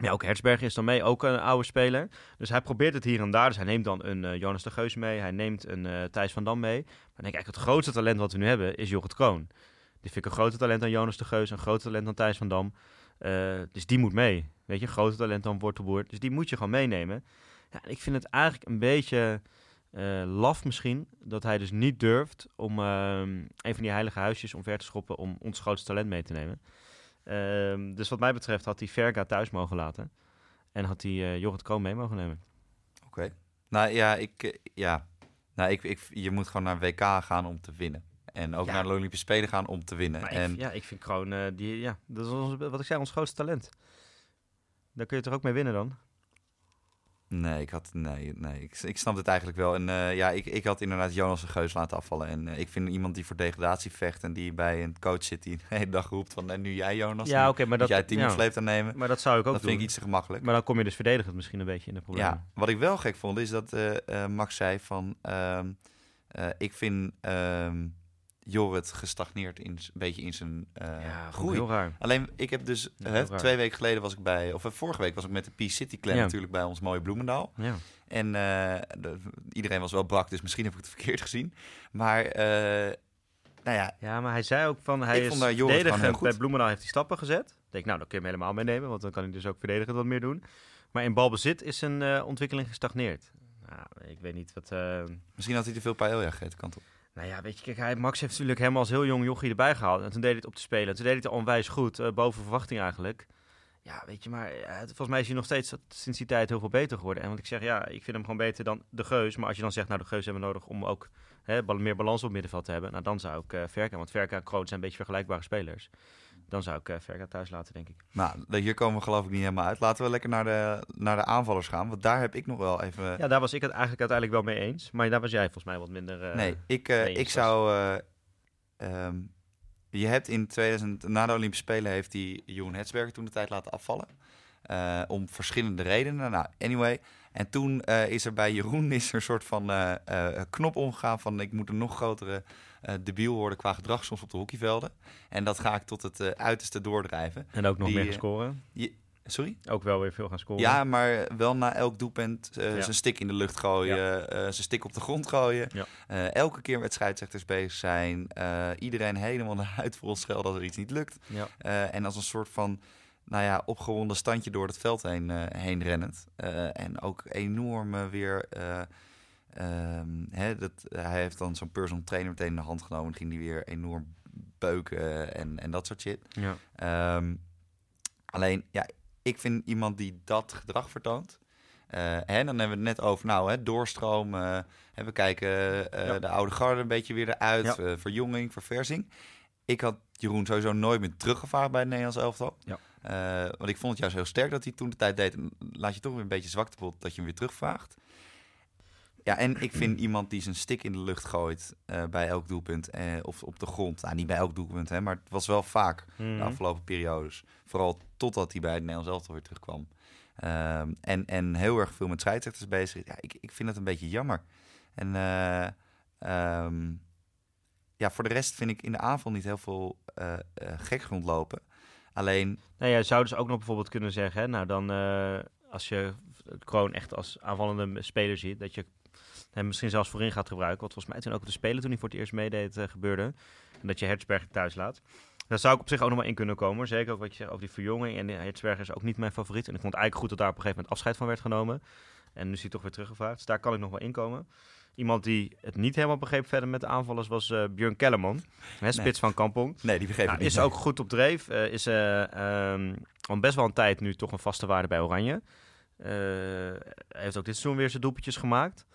ja, ook Hertzberg is dan mee, ook een oude speler. Dus hij probeert het hier en daar. Dus hij neemt dan een eh, Jonas de Geus mee. Hij neemt een eh, Thijs van Dam mee. Maar dan denk het grootste talent wat we nu hebben is Jorrit Kroon. Die vind ik een groter talent dan Jonas de Geus. Een groter talent dan Thijs van Dam. Eh, dus die moet mee. Weet je, groter talent dan Wortelboer. Dus die moet je gewoon meenemen. Ja, ik vind het eigenlijk een beetje eh, laf misschien. Dat hij dus niet durft om ehm, een van die heilige huisjes omver te schoppen om ons grootste talent mee te nemen. Ehm, dus wat mij betreft had hij Verga thuis mogen laten. En had hij eh Jorrit Kroon mee mogen nemen. Oké. Nou ja, ik, ja. Nou, ik, ik, je moet gewoon naar WK gaan om te winnen. En ook Ja. naar de Olympische Spelen gaan om te winnen. Maar en ik, ja, ik vind Kroon, eh, die, ja, dat is ons, wat ik zei, ons grootste talent. Daar kun je toch ook mee winnen dan? Nee, ik had. Nee, nee. Ik, ik snap het eigenlijk wel. En eh, ja, ik, ik had inderdaad Jonas de Geus laten afvallen. En eh, ik vind iemand die voor degradatie vecht en die bij een coach zit die de hele dag roept van eh, nu jij Jonas. Ja, oké, maar dat, jij het team ja, sleeptouw nemen. maar dat zou ik ook Dat doen. vind ik iets te gemakkelijk. Maar dan kom je dus verdedigend misschien een beetje in de problemen. Ja, wat ik wel gek vond is dat Max zei van... ehm, eh, ik vind ehm Jorrit gestagneerd in, een beetje in zijn eh, Ja, groei. heel raar. Alleen, ik heb dus... Ja, hè, twee weken geleden was ik bij... Of eh, vorige week was ik met de P-City Clan Ja. natuurlijk bij ons mooie Bloemendaal. Ja. En eh, de- iedereen was wel brak, dus misschien heb ik het verkeerd gezien. Maar, nou ja, ja, maar hij zei ook van, hij is verdedigend. Bij Bloemendaal heeft hij stappen gezet. Ik denk, nou, dan kun je hem helemaal meenemen, want dan kan hij dus ook verdedigend wat meer doen. Maar in balbezit is zijn ontwikkeling gestagneerd. Nou, ik weet niet wat... misschien had hij te veel paella gegeten, kan toch? Nou ja, weet je, kijk, hij, Max heeft natuurlijk hem als heel jong jochie erbij gehaald. En toen deed hij het op te spelen. En toen deed hij het onwijs goed, eh, boven verwachting eigenlijk. Ja, weet je, maar eh, volgens mij is hij nog steeds sinds die tijd heel veel beter geworden. En want ik zeg, ja, ik vind hem gewoon beter dan de Geus. Maar als je dan zegt, nou, de Geus hebben we nodig om ook hè, meer balans op het middenveld te hebben. Nou, dan zou ik eh Verka, want Verka en Kroon zijn een beetje vergelijkbare spelers. Dan zou ik eh Verka thuis laten, denk ik. Nou, hier komen we geloof ik niet helemaal uit. Laten we lekker naar de, naar de aanvallers gaan, want daar heb ik nog wel even... Ja, daar was ik het eigenlijk uiteindelijk wel mee eens. Maar daar was jij volgens mij wat minder... eh, nee, ik, eh, ik zou... eh, ehm, je hebt in 2000, na de Olympische Spelen heeft hij Jeroen Hetsberger toen de tijd laten afvallen. Eh, om verschillende redenen. Nou, anyway. En toen eh, is er bij Jeroen is er een soort van eh, eh, knop omgegaan van ik moet een nog grotere eh debiel worden qua gedrag soms op de hockeyvelden. En dat ga ik tot het eh, uiterste doordrijven. En ook nog Die, meer eh, gescoren. Je, Sorry? Ook wel weer veel gaan scoren. Ja, maar wel na elk doelpunt Ja. zijn stick in de lucht gooien, eh, zijn stick op de grond gooien. Ja. Elke keer met scheidsrechters bezig zijn. iedereen helemaal de huid vol schelden als er iets niet lukt. Ja. En als een soort van, nou ja, opgewonden standje door het veld heen, heen rennend. En ook enorm weer... eh, ehm, dat, hij heeft dan zo'n personal trainer meteen in de hand genomen. En ging die weer enorm beuken en, en dat soort shit. Ja. Ehm, alleen, ja, ik vind iemand die dat gedrag vertoont. eh, hè, dan hebben we het net over, nou, hè, doorstroom. eh, we kijken eh, Ja. de oude garde een beetje weer eruit. Ja. eh, verjonging, verversing. Ik had Jeroen sowieso nooit meer teruggevraagd bij het Nederlands elftal. Ja. Eh, want ik vond het juist heel sterk dat hij toen de tijd deed. En laat je toch weer een beetje zwaktebot dat je hem weer terugvraagt. Ja, en ik vind iemand die zijn stick in de lucht gooit eh, bij elk doelpunt. eh, of op de grond. Nou, niet bij elk doelpunt, hè, maar het was wel vaak Mhm. de afgelopen periodes. Vooral totdat hij bij het Nederlands elftal weer terugkwam. Ehm, en, en heel erg veel met scheidsrechters bezig. Ja, ik, ik vind dat een beetje jammer. En eh, ehm, ja, voor de rest vind ik in de aanval niet heel veel gek rondlopen. Alleen, Nou ja, zou dus ook nog bijvoorbeeld kunnen zeggen, hè, nou dan als je Kroon echt als aanvallende speler ziet, dat je hem misschien zelfs voorin gaat gebruiken. Wat volgens mij toen ook op de Spelen toen hij voor het eerst meedeed eh, gebeurde. En dat je Hertzberger thuis laat. Daar zou ik op zich ook nog wel in kunnen komen. Zeker ook wat je zegt over die verjonging. En Hertzberger is ook niet mijn favoriet. En ik vond het eigenlijk goed dat daar op een gegeven moment afscheid van werd genomen. En nu is hij toch weer teruggevraagd. Dus daar kan ik nog wel in komen. Iemand die het niet helemaal begreep verder met de aanvallers was eh Björn Kellerman. Hè, spits van Kampong. nee, die begreep Nou, niet. is ook goed op dreef. eh, is ehm, al best wel een tijd nu toch een vaste waarde bij Oranje. Hij heeft ook dit seizoen weer zijn doelpuntjes gemaakt.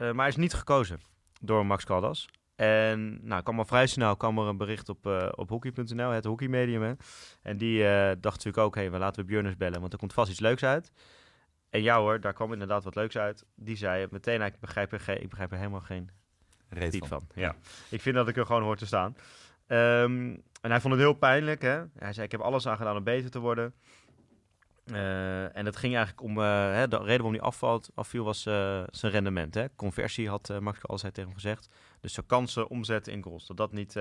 Eh, maar hij is niet gekozen door Max Caldas. En nou, kwam al vrij snel kwam er een bericht op, eh op hockey.nl, het hockeymedium. Hè. En die eh, dacht natuurlijk ook, hé, we laten we Björn eens bellen, want er komt vast iets leuks uit. En ja hoor, daar kwam inderdaad wat leuks uit. Die zei meteen, ik begrijp er, geen, ik begrijp er helemaal geen Reet van. Ja. Ik vind dat ik er gewoon hoor te staan. Ehm, en hij vond het heel pijnlijk. Hè? Hij zei: Ik heb alles aan gedaan om beter te worden. Eh, en het ging eigenlijk om. eh, hè, de reden waarom hij afvalt, afviel was eh, zijn rendement. Hè? Conversie had Max altijd tegen hem gezegd. Dus zijn kansen omzetten in goals. Dat dat niet,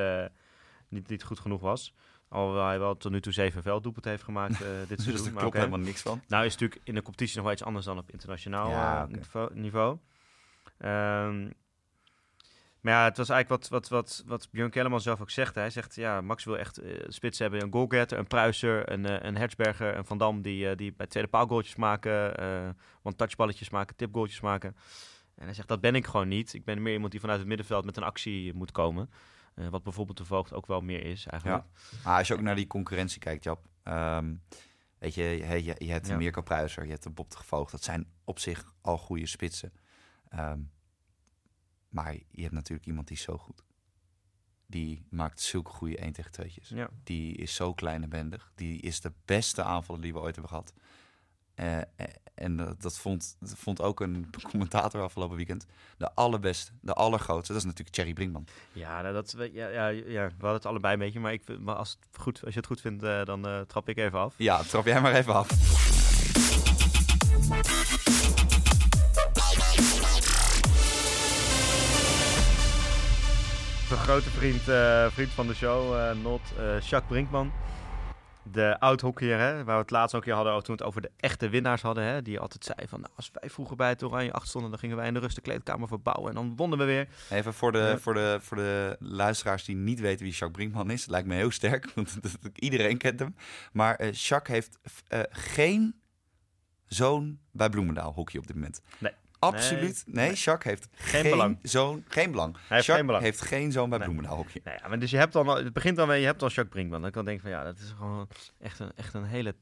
niet, niet goed genoeg was. Alhoewel hij wel tot nu toe zeven velddoelpunten heeft gemaakt dit Dus seizoen. daar klopt helemaal niks van. Nou is natuurlijk in de competitie nog wel iets anders dan op internationaal Ja, niveau. niveau. Maar ja, het was eigenlijk wat, wat, wat, wat Björn Kellerman zelf ook zegt. Hij zegt, ja, Max wil echt eh spits hebben. Een goalgetter, een Pruiser, een, eh, een Hertzberger, een Van Dam... die, eh, die bij tweede paal goaltjes maken, want touchballetjes maken, tipgoaltjes maken. En hij zegt, dat ben ik gewoon niet. Ik ben meer iemand die vanuit het middenveld met een actie moet komen. Wat bijvoorbeeld de Voogd ook wel meer is eigenlijk. Maar als je ook naar die concurrentie kijkt, Jap. ehm, weet je, je, je, je hebt een Ja. Mirko Pruiser, je hebt een Bob de Gevoogd. Dat zijn op zich al goede spitsen. Ehm, maar je hebt natuurlijk iemand die is zo goed. Die maakt zulke goede 1 tegen 2'tjes. Ja. Die is zo klein en bendig. Die is de beste aanvaller die we ooit hebben gehad. Eh, eh, en dat, dat, vond, dat vond ook een commentator afgelopen weekend. De allerbeste, de allergrootste. Dat is natuurlijk Thierry Brinkman. Ja, nou, dat, ja, ja, ja, we hadden het allebei een beetje. Maar, ik, maar als, het goed, als je het goed vindt, eh, dan trap ik even af. Ja, trap jij maar even af. De grote vriend, eh, vriend van de show, eh Not, eh Jacques Brinkman. De oud-hockeyer, hè, waar we het laatst ook een keer hadden, toen we het over de echte winnaars hadden. Hè, die altijd zei van, nou, als wij vroeger bij het Oranje 8 stonden, dan gingen wij in de rust de kleedkamer verbouwen. En dan wonnen we weer. Even voor de, voor, de, voor de luisteraars die niet weten wie Jacques Brinkman is. Lijkt me heel sterk, want iedereen kent hem. Maar Jacques heeft geen zoon bij Bloemendaal hockey op dit moment. Nee. Absoluut. Nee, Nee. Jacques heeft Geen geen, belang. zoon, geen belang. heeft Jacques geen belang. heeft geen zoon bij Nee. Bloemendaal. Nou ja, maar dus je hebt dan, het begint dan weer, je hebt dan Jacques Brinkman. Dan kan ik denken van, ja, dat is gewoon echt een, echt een hele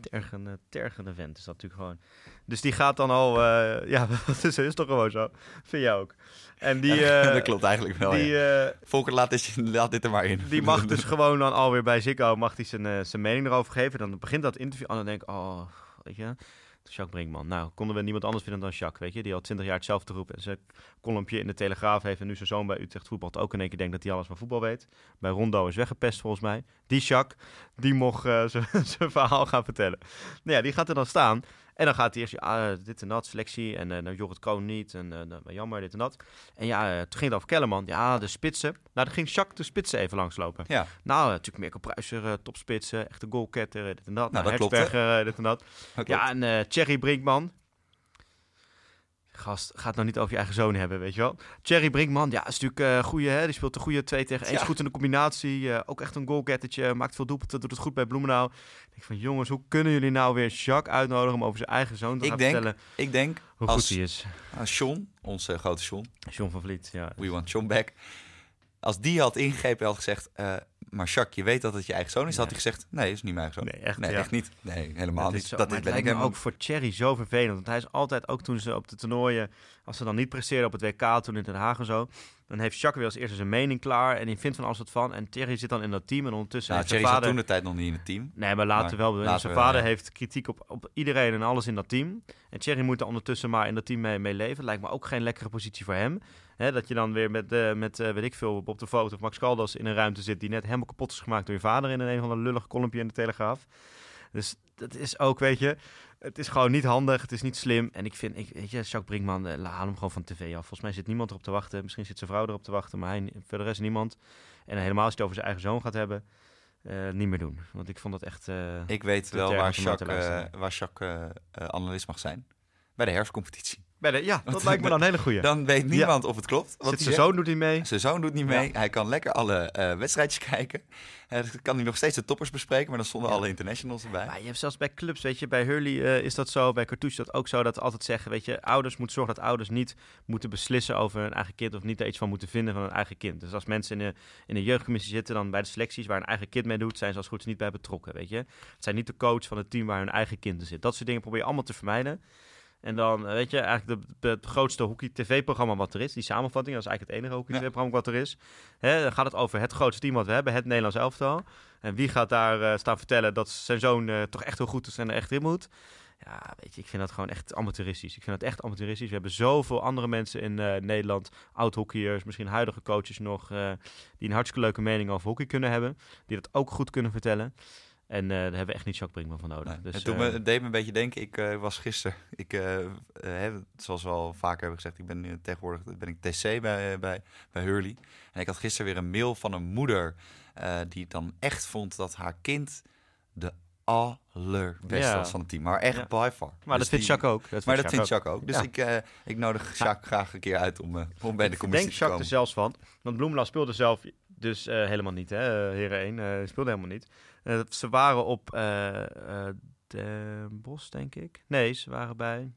tergende, tergende vent. Is dat natuurlijk gewoon. Dus die gaat dan al, eh, ja, dat is, is toch gewoon zo. Vind jij ook. En die, Ja, eh, dat klopt eigenlijk wel. die, ja. eh, Volker, laat dit, laat dit er maar in. Die mag dus gewoon dan alweer bij Ziggo mag hij zijn, zijn mening erover geven. Dan begint dat interview en dan denk ik, oh, weet je, Jacques Brinkman. Nou, konden we niemand anders vinden dan Jacques, weet je. Die al twintig jaar hetzelfde roept en zijn kolompje in de Telegraaf heeft. En nu zijn zoon bij Utrecht voetbalt ook in één keer denkt dat hij alles van voetbal weet. Bij Rondo is weggepest volgens mij. Die Jacques, die mocht eh, zijn verhaal gaan vertellen. Nou ja, die gaat er dan staan. En dan gaat hij eerst, ja, dit en dat, selectie. En uh, Jorrit Kroon niet. En uh, jammer, dit en dat. En ja, uh, toen ging het over Kellerman. Ja, de spitsen. Nou, dan ging Jacques de spitsen even langslopen. Ja. Nou, natuurlijk Mirko Pruiser, topspitsen. Echte goalketter, dit en dat. Nou, nou dat dit en dat. Dat Ja, en Thierry Brinkman. Gast, gaat nou niet over je eigen zoon hebben, weet je wel. Thierry Brinkman, ja, is natuurlijk uh, goeie, hè. Die speelt een goede 2 tegen 1. Ja. Goed in de combinatie. Uh, ook echt een goalgettertje. Maakt veel doelpunten, doet het goed bij Bloemendaal. Ik denk van, jongens, hoe kunnen jullie nou weer Jacques uitnodigen om over zijn eigen zoon te Ik gaan denk- vertellen Ik denk, hoe als- goed hij is? als Sean, onze grote Sean, John van Vliet, ja. we want Sean back. Als die had ingegrepen en had gezegd, eh, maar Jacques, je weet dat het je eigen zoon is, had hij gezegd, nee, is niet mijn eigen zoon. Nee, echt, Nee, ja. echt niet. Nee, helemaal niet. zo- dat maar is, het ben ik lijkt me helemaal ook voor Thierry zo vervelend. Want hij is altijd, ook toen ze op de toernooien, als ze dan niet presteerden op het WK, toen in Den Haag en zo, dan heeft Jacques weer als eerste zijn mening klaar en die vindt van alles wat van. En Thierry zit dan in dat team en ondertussen Nou, Thierry zijn zat vader... toen de tijd nog niet in het team. Nee, maar later Maar wel. later zijn vader ja. heeft kritiek op, op iedereen en alles in dat team. En Thierry moet er ondertussen maar in dat team mee, mee leven. Lijkt me ook geen lekkere positie voor hem. Hè, dat je dan weer met, eh, met eh, weet ik veel, op de foto of Max Caldas in een ruimte zit die net helemaal kapot is gemaakt door je vader in een van de lullige kolompje in de Telegraaf. Dus dat is ook, weet je, het is gewoon niet handig, het is niet slim. En ik vind, ik, weet je, Jacques Brinkman, eh, haal hem gewoon van tv af. Volgens mij zit niemand erop te wachten. Misschien zit zijn vrouw erop te wachten, maar hij, voor de rest niemand. En helemaal als je het over zijn eigen zoon gaat hebben, niet meer doen. Want ik vond dat echt... Ik weet wel waar Jacques, waar Jacques analist mag zijn. Bij de herfstcompetitie. Bij de, ja, dat lijkt me dan een hele goeie. Dan weet niemand of het klopt. Wat Zit zijn zoon doet hij mee. Zijn zoon doet niet mee. Hij kan lekker alle eh, wedstrijdjes kijken. Dan kan hij nog steeds de toppers bespreken, maar dan stonden Ja. alle internationals erbij. Maar je hebt zelfs bij clubs, weet je, bij Hurley eh, is dat zo, bij Cartouche is dat ook zo, dat ze altijd zeggen, weet je, ouders moeten zorgen dat ouders niet moeten beslissen over hun eigen kind of niet er iets van moeten vinden van hun eigen kind. Dus als mensen in de, in de jeugdcommissie zitten, dan bij de selecties waar een eigen kind mee doet, zijn ze als het goed is niet bij betrokken, weet je. Het zijn niet de coach van het team waar hun eigen kind in zit. Dat soort dingen probeer je allemaal te vermijden. En dan, eh, weet je, eigenlijk de, het grootste hockey-tv-programma wat er is, die samenvatting, dat is eigenlijk het enige hockey-tv-programma wat er is. Hè, dan gaat het over het grootste team wat we hebben, het Nederlands elftal. En wie gaat daar eh, staan vertellen dat zijn zoon eh, toch echt heel goed is en er echt in moet? Ja, weet je, ik vind dat gewoon echt amateuristisch. Ik vind dat echt amateuristisch. We hebben zoveel andere mensen in Nederland, oud-hockeyers, misschien huidige coaches nog, die een hartstikke leuke mening over hockey kunnen hebben. Die dat ook goed kunnen vertellen. En eh, daar hebben we echt niet Jacques Brinkman van nodig. Nee, Dus, het, doet eh, me, het deed me een beetje denken. Ik eh, was gisteren, ik, eh, hè, zoals we al vaker hebben gezegd, ik ben nu tegenwoordig ben ik TC bij, bij, bij Hurley. En ik had gisteren weer een mail van een moeder die dan echt vond dat haar kind de allerbeste Ja. was van het team. Maar echt Ja. by far. maar Dus dat vindt Jacques ook. Dat Maar dat Jacques vindt Jacques ook. Dus Ja. ik, ik nodig Jacques graag een keer uit om, om bij de Ik commissie denk te Jacques komen. er zelfs van. Want Bloemendaal speelde zelf dus eh, helemaal niet, hè, eh, heren 1. eh, speelde helemaal niet. Ze waren op Den Bosch, denk ik. Nee, ze waren bij...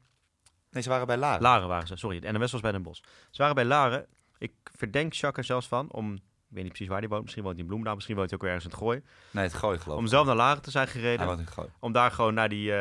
Nee, ze waren bij Laren. Laren waren ze, sorry. De NOS was bij Den Bosch. Ze waren bij Laren. Ik verdenk Jacques er zelfs van om... Ik weet niet precies waar hij woont. Misschien woont hij in Bloemendaal. Misschien woont hij ook ergens in het Gooi. nee, het gooi geloof ik. Om zelf naar Laren te zijn gereden. Hij woont in het gooi. Om daar gewoon naar die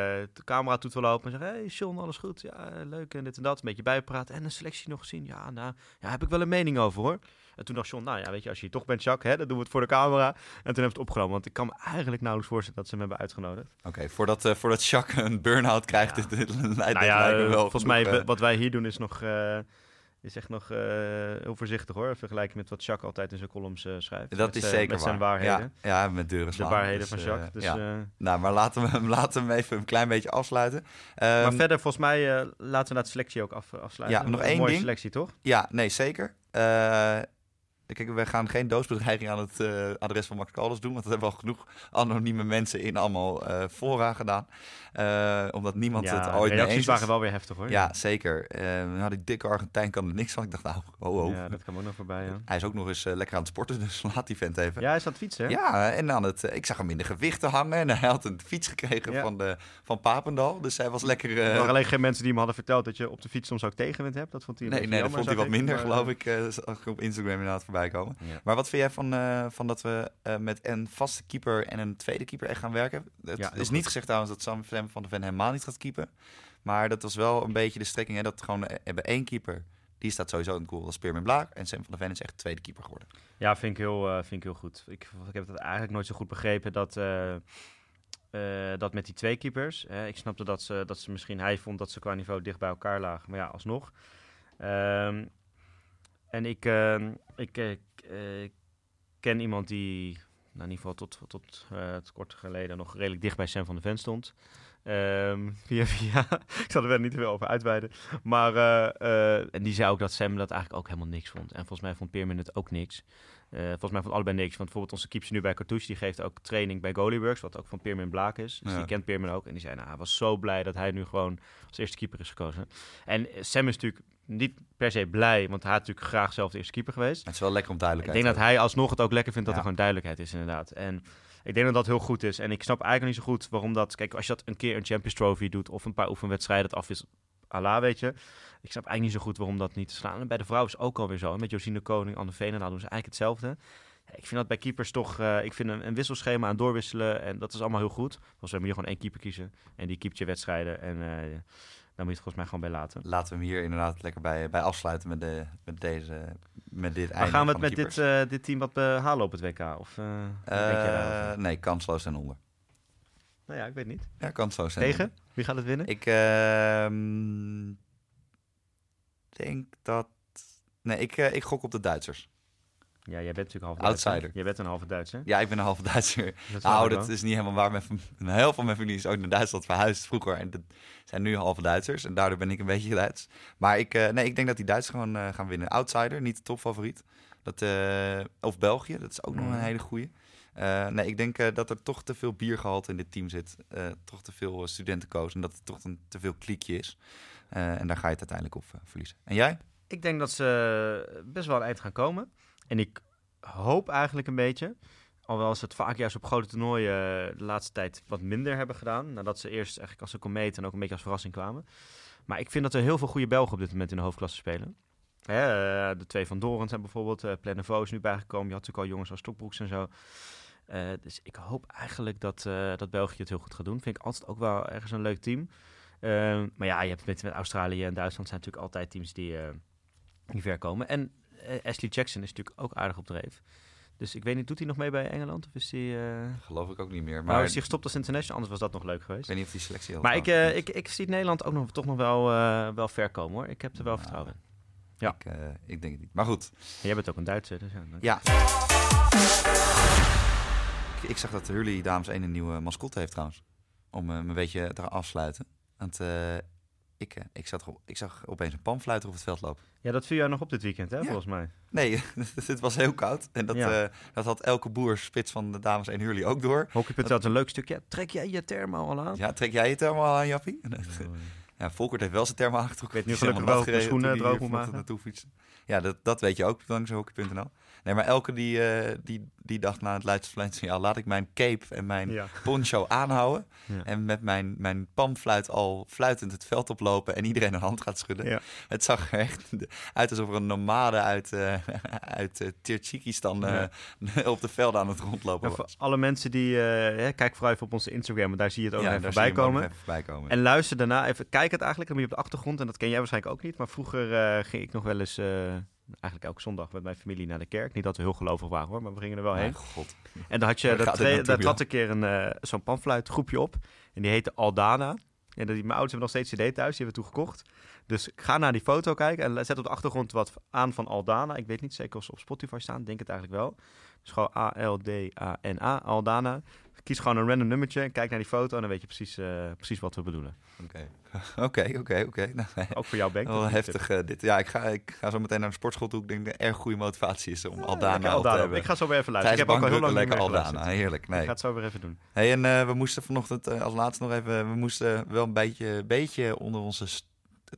camera toe te lopen. En zeggen, hey Sean, alles goed? Ja, leuk en dit en dat. Een beetje bijpraten. En een selectie nog gezien? Ja, nou, ja, heb ik wel een mening over hoor. En toen dacht Sean, nou ja, weet je, als je hier toch bent, Jacques, hè, dan doen we het voor de camera. En toen hebben we het opgenomen. Want ik kan me eigenlijk nauwelijks voorstellen dat ze hem hebben uitgenodigd. Oké, voordat, eh, voordat Jacques een burn-out krijgt, Ja. dit, dit, lijkt, nou ja, eh, wel volgens genoeg, mij, eh, wat wij hier doen is nog... is echt nog heel voorzichtig hoor. Vergelijking met wat Jacques altijd in zijn columns schrijft. Dat Met is zeker Met zijn waar. waarheden. Ja, ja, met deuren De slaan. waarheden Dus, van Jacques. Dus, ja. Nou, maar laten we, hem, laten we hem even een klein beetje afsluiten. maar Ehm, verder, volgens mij, laten we naar de selectie ook af, afsluiten. Ja, nog Een één mooie ding. selectie, toch? Ja, nee, zeker. Kijk, we gaan geen doosbedreiging aan het eh, adres van Max Caldas doen, want dat hebben al genoeg anonieme mensen in allemaal eh fora gedaan. Eh, omdat niemand het ooit mee eens waren wel weer heftig hoor. Ja, zeker. Nou, die dikke Argentijn kan er niks van. Ik dacht, nou, ho, ho. Ja, dat kan ook nog voorbij, ja. Hij is ook nog eens lekker aan het sporten, dus laat die vent even. Ja, hij is aan het fietsen, hè? Ja, en aan het, ik zag hem in de gewichten hangen en hij had een fiets gekregen Ja. van, de, van Papendal. Dus hij was lekker... Er waren alleen geen mensen die hem hadden verteld dat je op de fiets soms ook tegenwind hebt. Dat vond hij nee, nee, dat vond hij wat minder, Maar, geloof ik op Instagram inderdaad voorbij komen. Ja. Maar wat vind jij van, eh, van dat we eh, met een vaste keeper en een tweede keeper echt gaan werken? Het Ja, is goed. niet gezegd trouwens dat Sam van de Ven helemaal niet gaat keeper. Maar dat was wel een beetje de strekking. Hè, dat gewoon eh, hebben één keeper. Die staat sowieso in het goal. Is Spearman Blaak. En Sam van de Ven is echt tweede keeper geworden. Ja, vind ik heel, vind ik heel goed. Ik, ik heb het eigenlijk nooit zo goed begrepen dat, dat met die twee keepers. Hè, ik snapte dat ze, dat ze misschien, hij vond dat ze qua niveau dicht bij elkaar lagen. Maar ja, alsnog. Ehm, en ik, ehm, ik eh, eh, ken iemand die, nou, in ieder geval tot, tot eh, het kort geleden, nog redelijk dicht bij Sam van de Ven stond. Ehm, via via. ik zal er wel niet te veel over uitweiden. Maar eh, eh, en die zei ook dat Sam dat eigenlijk ook helemaal niks vond. En volgens mij vond Peerman het ook niks. Eh, volgens mij vond allebei niks. Want bijvoorbeeld onze keeper nu bij Cartouche, die geeft ook training bij Goalieworks, wat ook van Peerman Blaak is. Dus Ja. die kent Peerman ook. En die zei, nou, hij was zo blij dat hij nu gewoon als eerste keeper is gekozen. En eh, Sam is natuurlijk niet per se blij, want hij had natuurlijk graag zelf de eerste keeper geweest. Het is wel lekker om Ik duidelijkheid denk dat hij alsnog het ook lekker vindt dat Ja. er gewoon duidelijkheid is, inderdaad. En ik denk dat dat heel goed is. En ik snap eigenlijk niet zo goed waarom dat... Kijk, als je dat een keer een Champions Trophy doet of een paar oefenwedstrijden, dat afwisselt. Allah, weet je. Ik snap eigenlijk niet zo goed waarom dat niet te slaan. En bij de vrouw is het ook alweer zo. Met Josine Koning, Anne Veenendaal doen ze eigenlijk hetzelfde. Ik vind dat bij keepers toch... eh, ik vind een, een wisselschema aan doorwisselen en dat is allemaal heel goed. Volgens mij moet je gewoon één keeper kiezen. En die keept je wedstrijden. En eh, daar moet je het volgens mij gewoon bij laten. Laten we hem hier inderdaad lekker bij, bij afsluiten met, de, met, deze, met dit Maar einde gaan we het met dit, eh, dit team wat behalen op het WK? Of eh? Eh, nee, kansloos en onder. Nou ja, ik weet niet. Ja, kansloos en Tegen? Wie gaat het winnen? Ik ehm, denk dat... Nee, ik, ik gok op de Duitsers. Ja, jij bent natuurlijk half Outsider. Duitser. Jij bent een halve Duitser. Ja, ik ben een halve Duitser. Dat Nou, dat is niet helemaal waar. Mijn, een heel veel van mijn familie is ook naar Duitsland verhuisd vroeger. En dat zijn nu halve Duitsers. En daardoor ben ik een beetje Duits. Maar ik, eh, nee, ik denk dat die Duitsers gewoon eh, gaan winnen. Outsider, niet de topfavoriet. Dat, eh, of België, dat is ook nog een hele goeie. Nee, ik denk dat er toch te veel biergehalte in dit team zit. Toch te veel studentenkoos. En dat het toch een te veel kliekje is. En daar ga je het uiteindelijk op verliezen. En jij? Ik denk dat ze best wel eind gaan komen. En ik hoop eigenlijk een beetje, alhoewel ze het vaak juist op grote toernooien eh, de laatste tijd wat minder hebben gedaan. Nadat ze eerst eigenlijk als een komeet en ook een beetje als verrassing kwamen. Maar ik vind dat er heel veel goede Belgen op dit moment in de hoofdklasse spelen. Eh, de twee van Dorens zijn bijvoorbeeld, uh, is nu bijgekomen. Je had natuurlijk al jongens als Stokbroeks en zo. Dus ik hoop eigenlijk dat, dat België het heel goed gaat doen. Vind ik altijd ook wel ergens een leuk team. Maar ja, je hebt met, Australië en Duitsland zijn natuurlijk altijd teams die, die ver komen. En Ashley Jackson is natuurlijk ook aardig op dreef. Dus ik weet niet, doet hij nog mee bij Engeland? Of is hij... Uh... Geloof ik ook niet meer. Maar Maar is hij gestopt als international? Anders was dat nog leuk geweest. Ik weet niet of die selectie heel Maar ik, uh, ik, ik zie Nederland ook nog, toch nog wel, uh, wel ver komen hoor. Ik heb er wel Nou, vertrouwen in. Ja. Ik, ik denk het niet. Maar goed. En jij bent ook een Duitser. Dus ja, ja. Ik, ik zag dat Hurley dames 1 een nieuwe mascotte heeft trouwens. Om me een beetje te afsluiten. Want ik, ik, zat, ik zag opeens een panfluiter op het veld lopen. Ja, dat viel jou nog op dit weekend, hè, ja. volgens mij. Nee, het was heel koud. En dat, ja. uh, dat had elke boer spits van de dames 1 Hurley ook door. Hockey.nl had een leuk stukje. Trek jij je thermo al aan? Ja, trek jij je thermo al aan, Jappie? Oh, ja, Volkert heeft wel zijn thermo aangetrokken. Ik weet nu gelukkig wel schoenen droog moet maken. Naartoe fietsen. Ja, dat, dat weet je ook dankzij hockey.nl. Nee, maar elke die, uh, die, die dacht na het ja, laat ik mijn cape en mijn ja. poncho aanhouden. Ja. En met mijn, mijn panfluit al fluitend het veld oplopen en iedereen een hand gaat schudden. Ja. Het zag er echt uit alsof er een nomade uit, uh, uit uh, Tirtsikistan op de velden aan het rondlopen voor alle mensen die, hè, kijk vooral even op onze Instagram, want daar zie je het ook even, voorbij komen. even voorbij komen. En luister daarna even, kijk het eigenlijk, dan moet je op de achtergrond, en dat ken jij waarschijnlijk ook niet, maar vroeger ging ik nog wel eens eigenlijk elke zondag met mijn familie naar de kerk. Niet dat we heel gelovig waren hoor, maar we gingen er wel heen. God. En dan had je, dat daar trad een keer een, uh, zo'n panfluitgroepje op. En die heette Aldana. En die, mijn ouders hebben nog steeds CD thuis, die hebben we toen gekocht. Dus ga naar die foto kijken en zet op de achtergrond wat aan van Aldana. Ik weet niet zeker of ze op Spotify staan, denk het eigenlijk wel. Dus gewoon A-L-D-A-N-A, Aldana. Kies gewoon een random nummertje en kijk naar die foto en dan weet je precies, uh, precies wat we bedoelen. Oké, oké, oké, oké. Ook voor jou, Bank. Wel heftig uh, dit. Ja, ik ga, ik ga zo meteen naar de sportschool toe. Ik denk dat het een erg goede motivatie is om ja, Aldana, Aldana te hebben. Ik ga zo weer even luisteren. Ik heb ook al heel lang lekker niet meer Aldana. Heerlijk, nee. Ik ga het zo weer even doen. Hey, en uh, we moesten vanochtend als laatste nog even... We moesten wel een beetje, beetje onder onze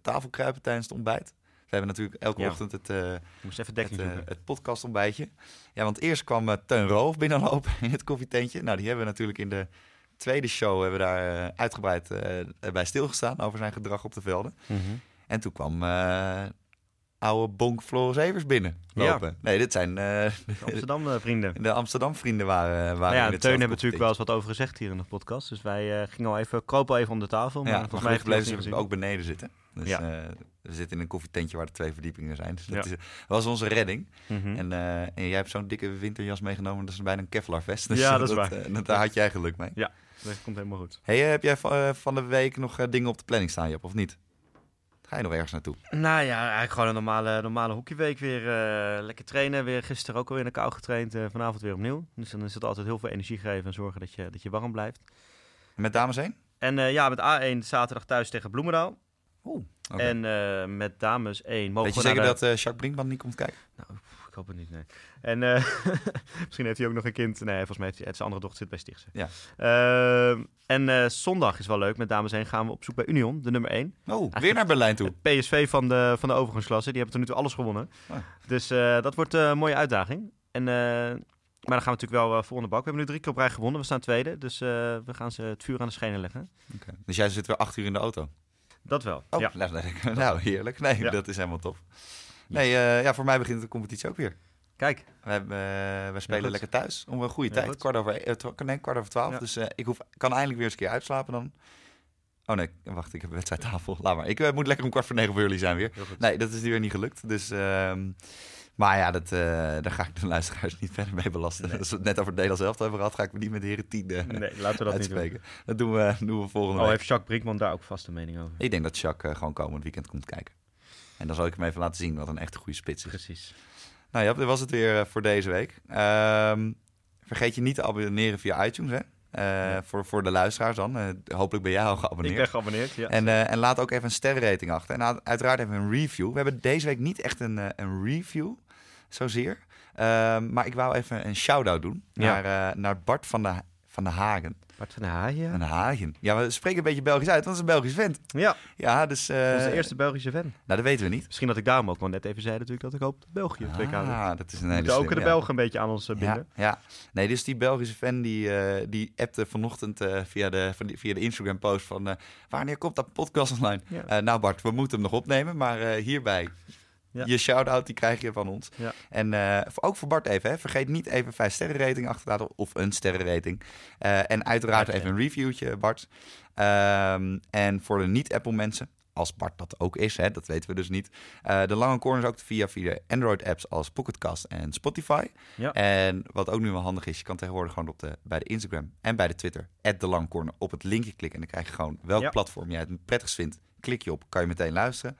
tafel kruipen tijdens het ontbijt. We hebben natuurlijk elke ja. ochtend het, uh, Moest even het, uh, het podcast ontbijtje. Ja, want eerst kwam uh, Teun Roof binnenlopen in het koffietentje. Nou, die hebben we natuurlijk in de tweede show hebben we daar uitgebreid bij stilgestaan over zijn gedrag op de velden. Mm -hmm. En toen kwam oude Bonk Floris Evers binnenlopen. Ja. Nee, dit zijn de Amsterdam vrienden. De Amsterdam vrienden waren, waren nou ja, Teun hebben natuurlijk wel eens wat over gezegd hier in de podcast. Dus wij gingen al even, kropen even om de tafel. Maar ja, volgens mij bleven ze ook beneden zitten. Dus ja. uh, we zitten in een koffietentje waar er twee verdiepingen zijn. Dus dat ja. is, was onze redding. Mm -hmm. en, uh, en, jij hebt zo'n dikke winterjas meegenomen. Dat is bijna een Kevlar vest. Dus ja, dat is dat, waar. Uh, daar had jij geluk mee. Ja, dat komt helemaal goed. Hey, heb jij van de week nog dingen op de planning staan, Jop, of niet? Ga je nog ergens naartoe? Nou ja, eigenlijk gewoon een normale, normale hockeyweek weer. Uh, lekker trainen. Weer gisteren ook al in de kou getraind. Uh, vanavond weer opnieuw. Dus dan is het altijd heel veel energie geven en zorgen dat je, dat je warm blijft. En met dames heen? En eh, ja, met A1 zaterdag thuis tegen Bloemendaal. Oeh. En eh, met dames 1 mogen Weet je we zeker de- dat eh Jacques Brinkman niet komt kijken? Ik hoop het niet, nee. En eh, misschien heeft hij ook nog een kind. Nee, volgens mij heeft hij, het zijn andere dochter zit bij Stichtse. Ja. Ehm, en eh, zondag is wel leuk. Met dames 1 gaan we op zoek bij Union, de nummer 1. Oh, weer naar Berlijn toe. Het PSV van de, van de overgangsklasse. Die hebben tot nu toe alles gewonnen. Ah. Dus eh, dat wordt een mooie uitdaging. En, maar dan gaan we natuurlijk wel vol in de bak. We hebben nu drie keer op rij gewonnen. We staan tweede. Dus we gaan ze het vuur aan de schenen leggen. Dus jij zit weer acht uur in de auto? Dat wel. Oh, Ja. nou, nou, nou, heerlijk. Nee, Ja. dat is helemaal top. Nee, eh, ja, voor mij begint de competitie ook weer. Kijk, We, hebben, eh, we spelen lekker thuis om een goede Ja, tijd. goed. Kwart over, twa- nee, kwart over twaalf. Ja. Dus ik hoef, kan eindelijk weer eens een keer uitslapen dan. Oh nee, wacht, ik heb een wedstrijdtafel. Laat maar. Ik moet lekker om kwart voor negen voor jullie zijn weer. Nee, dat is weer niet gelukt. Dus, ehm, maar ja, dat, daar ga ik de luisteraars niet verder mee belasten. Als we het net over het Nederlands elftal hebben gehad, ga ik me niet met de heren tien Nee, laten we dat niet doen. uitspreken. Dat doen we, doen we volgende Oh, week. heeft Jacques Brinkman daar ook vast een mening over? Ik denk dat Jacques gewoon komend weekend komt kijken. En dan zal ik hem even laten zien wat een echt goede spits is. Precies. Nou ja, dit was het weer eh, voor deze week. Ehm, vergeet je niet te abonneren via iTunes, hè? Eh, Ja. voor, voor de luisteraars dan. Eh, hopelijk ben jij al geabonneerd. Ik ben geabonneerd, ja. En, en laat ook even een sterrenrating achter. En uit- uiteraard even een review. We hebben deze week niet echt een, een review, zozeer. Ehm, maar ik wou even een shout-out doen Ja. naar, naar Bart van de, van de Hagen. Bart van der Haaien. Van de Hagen. Ja, we spreken een beetje Belgisch uit, want het is een Belgisch vent. Ja, Ja, dus... eh, onze eerste Belgische fan. Nou, dat weten we niet. Misschien dat ik daarom ook wel net even zei natuurlijk dat ik hoop dat België twee Ah, dat is een hele ook de ja. Belgen een beetje aan ons eh, Ja, binden. ja. Nee, dus die Belgische fan die, eh, die appte vanochtend via, de, van die- via de Instagram post van... wanneer komt dat podcast online? Ja. Nou Bart, we moeten hem nog opnemen, maar hierbij... Ja. Je shout-out, die krijg je van ons. Ja. En eh, ook voor Bart even, hè, vergeet niet even vijf sterren rating achter te laten. Of een sterrenrating. Eh en uiteraard even een reviewtje, Bart. Ehm, en voor de niet-Apple mensen, als Bart dat ook is, hè, dat weten we dus niet. eh, de Lange Corners ook via, via Android-apps als Pocketcast en Spotify. Ja. En wat ook nu wel handig is, je kan tegenwoordig gewoon op de, bij de Instagram en bij de Twitter, at de Lange Corner, op het linkje klikken. En dan krijg je gewoon welk platform jij het prettigst vindt. Klik je op, kan je meteen luisteren.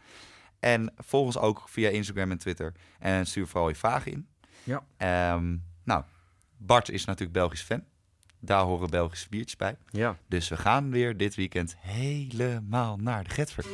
En volg ons ook via Instagram en Twitter. En stuur vooral je vragen in. Ja. Ehm, nou, Bart is natuurlijk Belgisch fan. Daar horen Belgische biertjes bij. Ja. Dus we gaan weer dit weekend helemaal naar de Getver.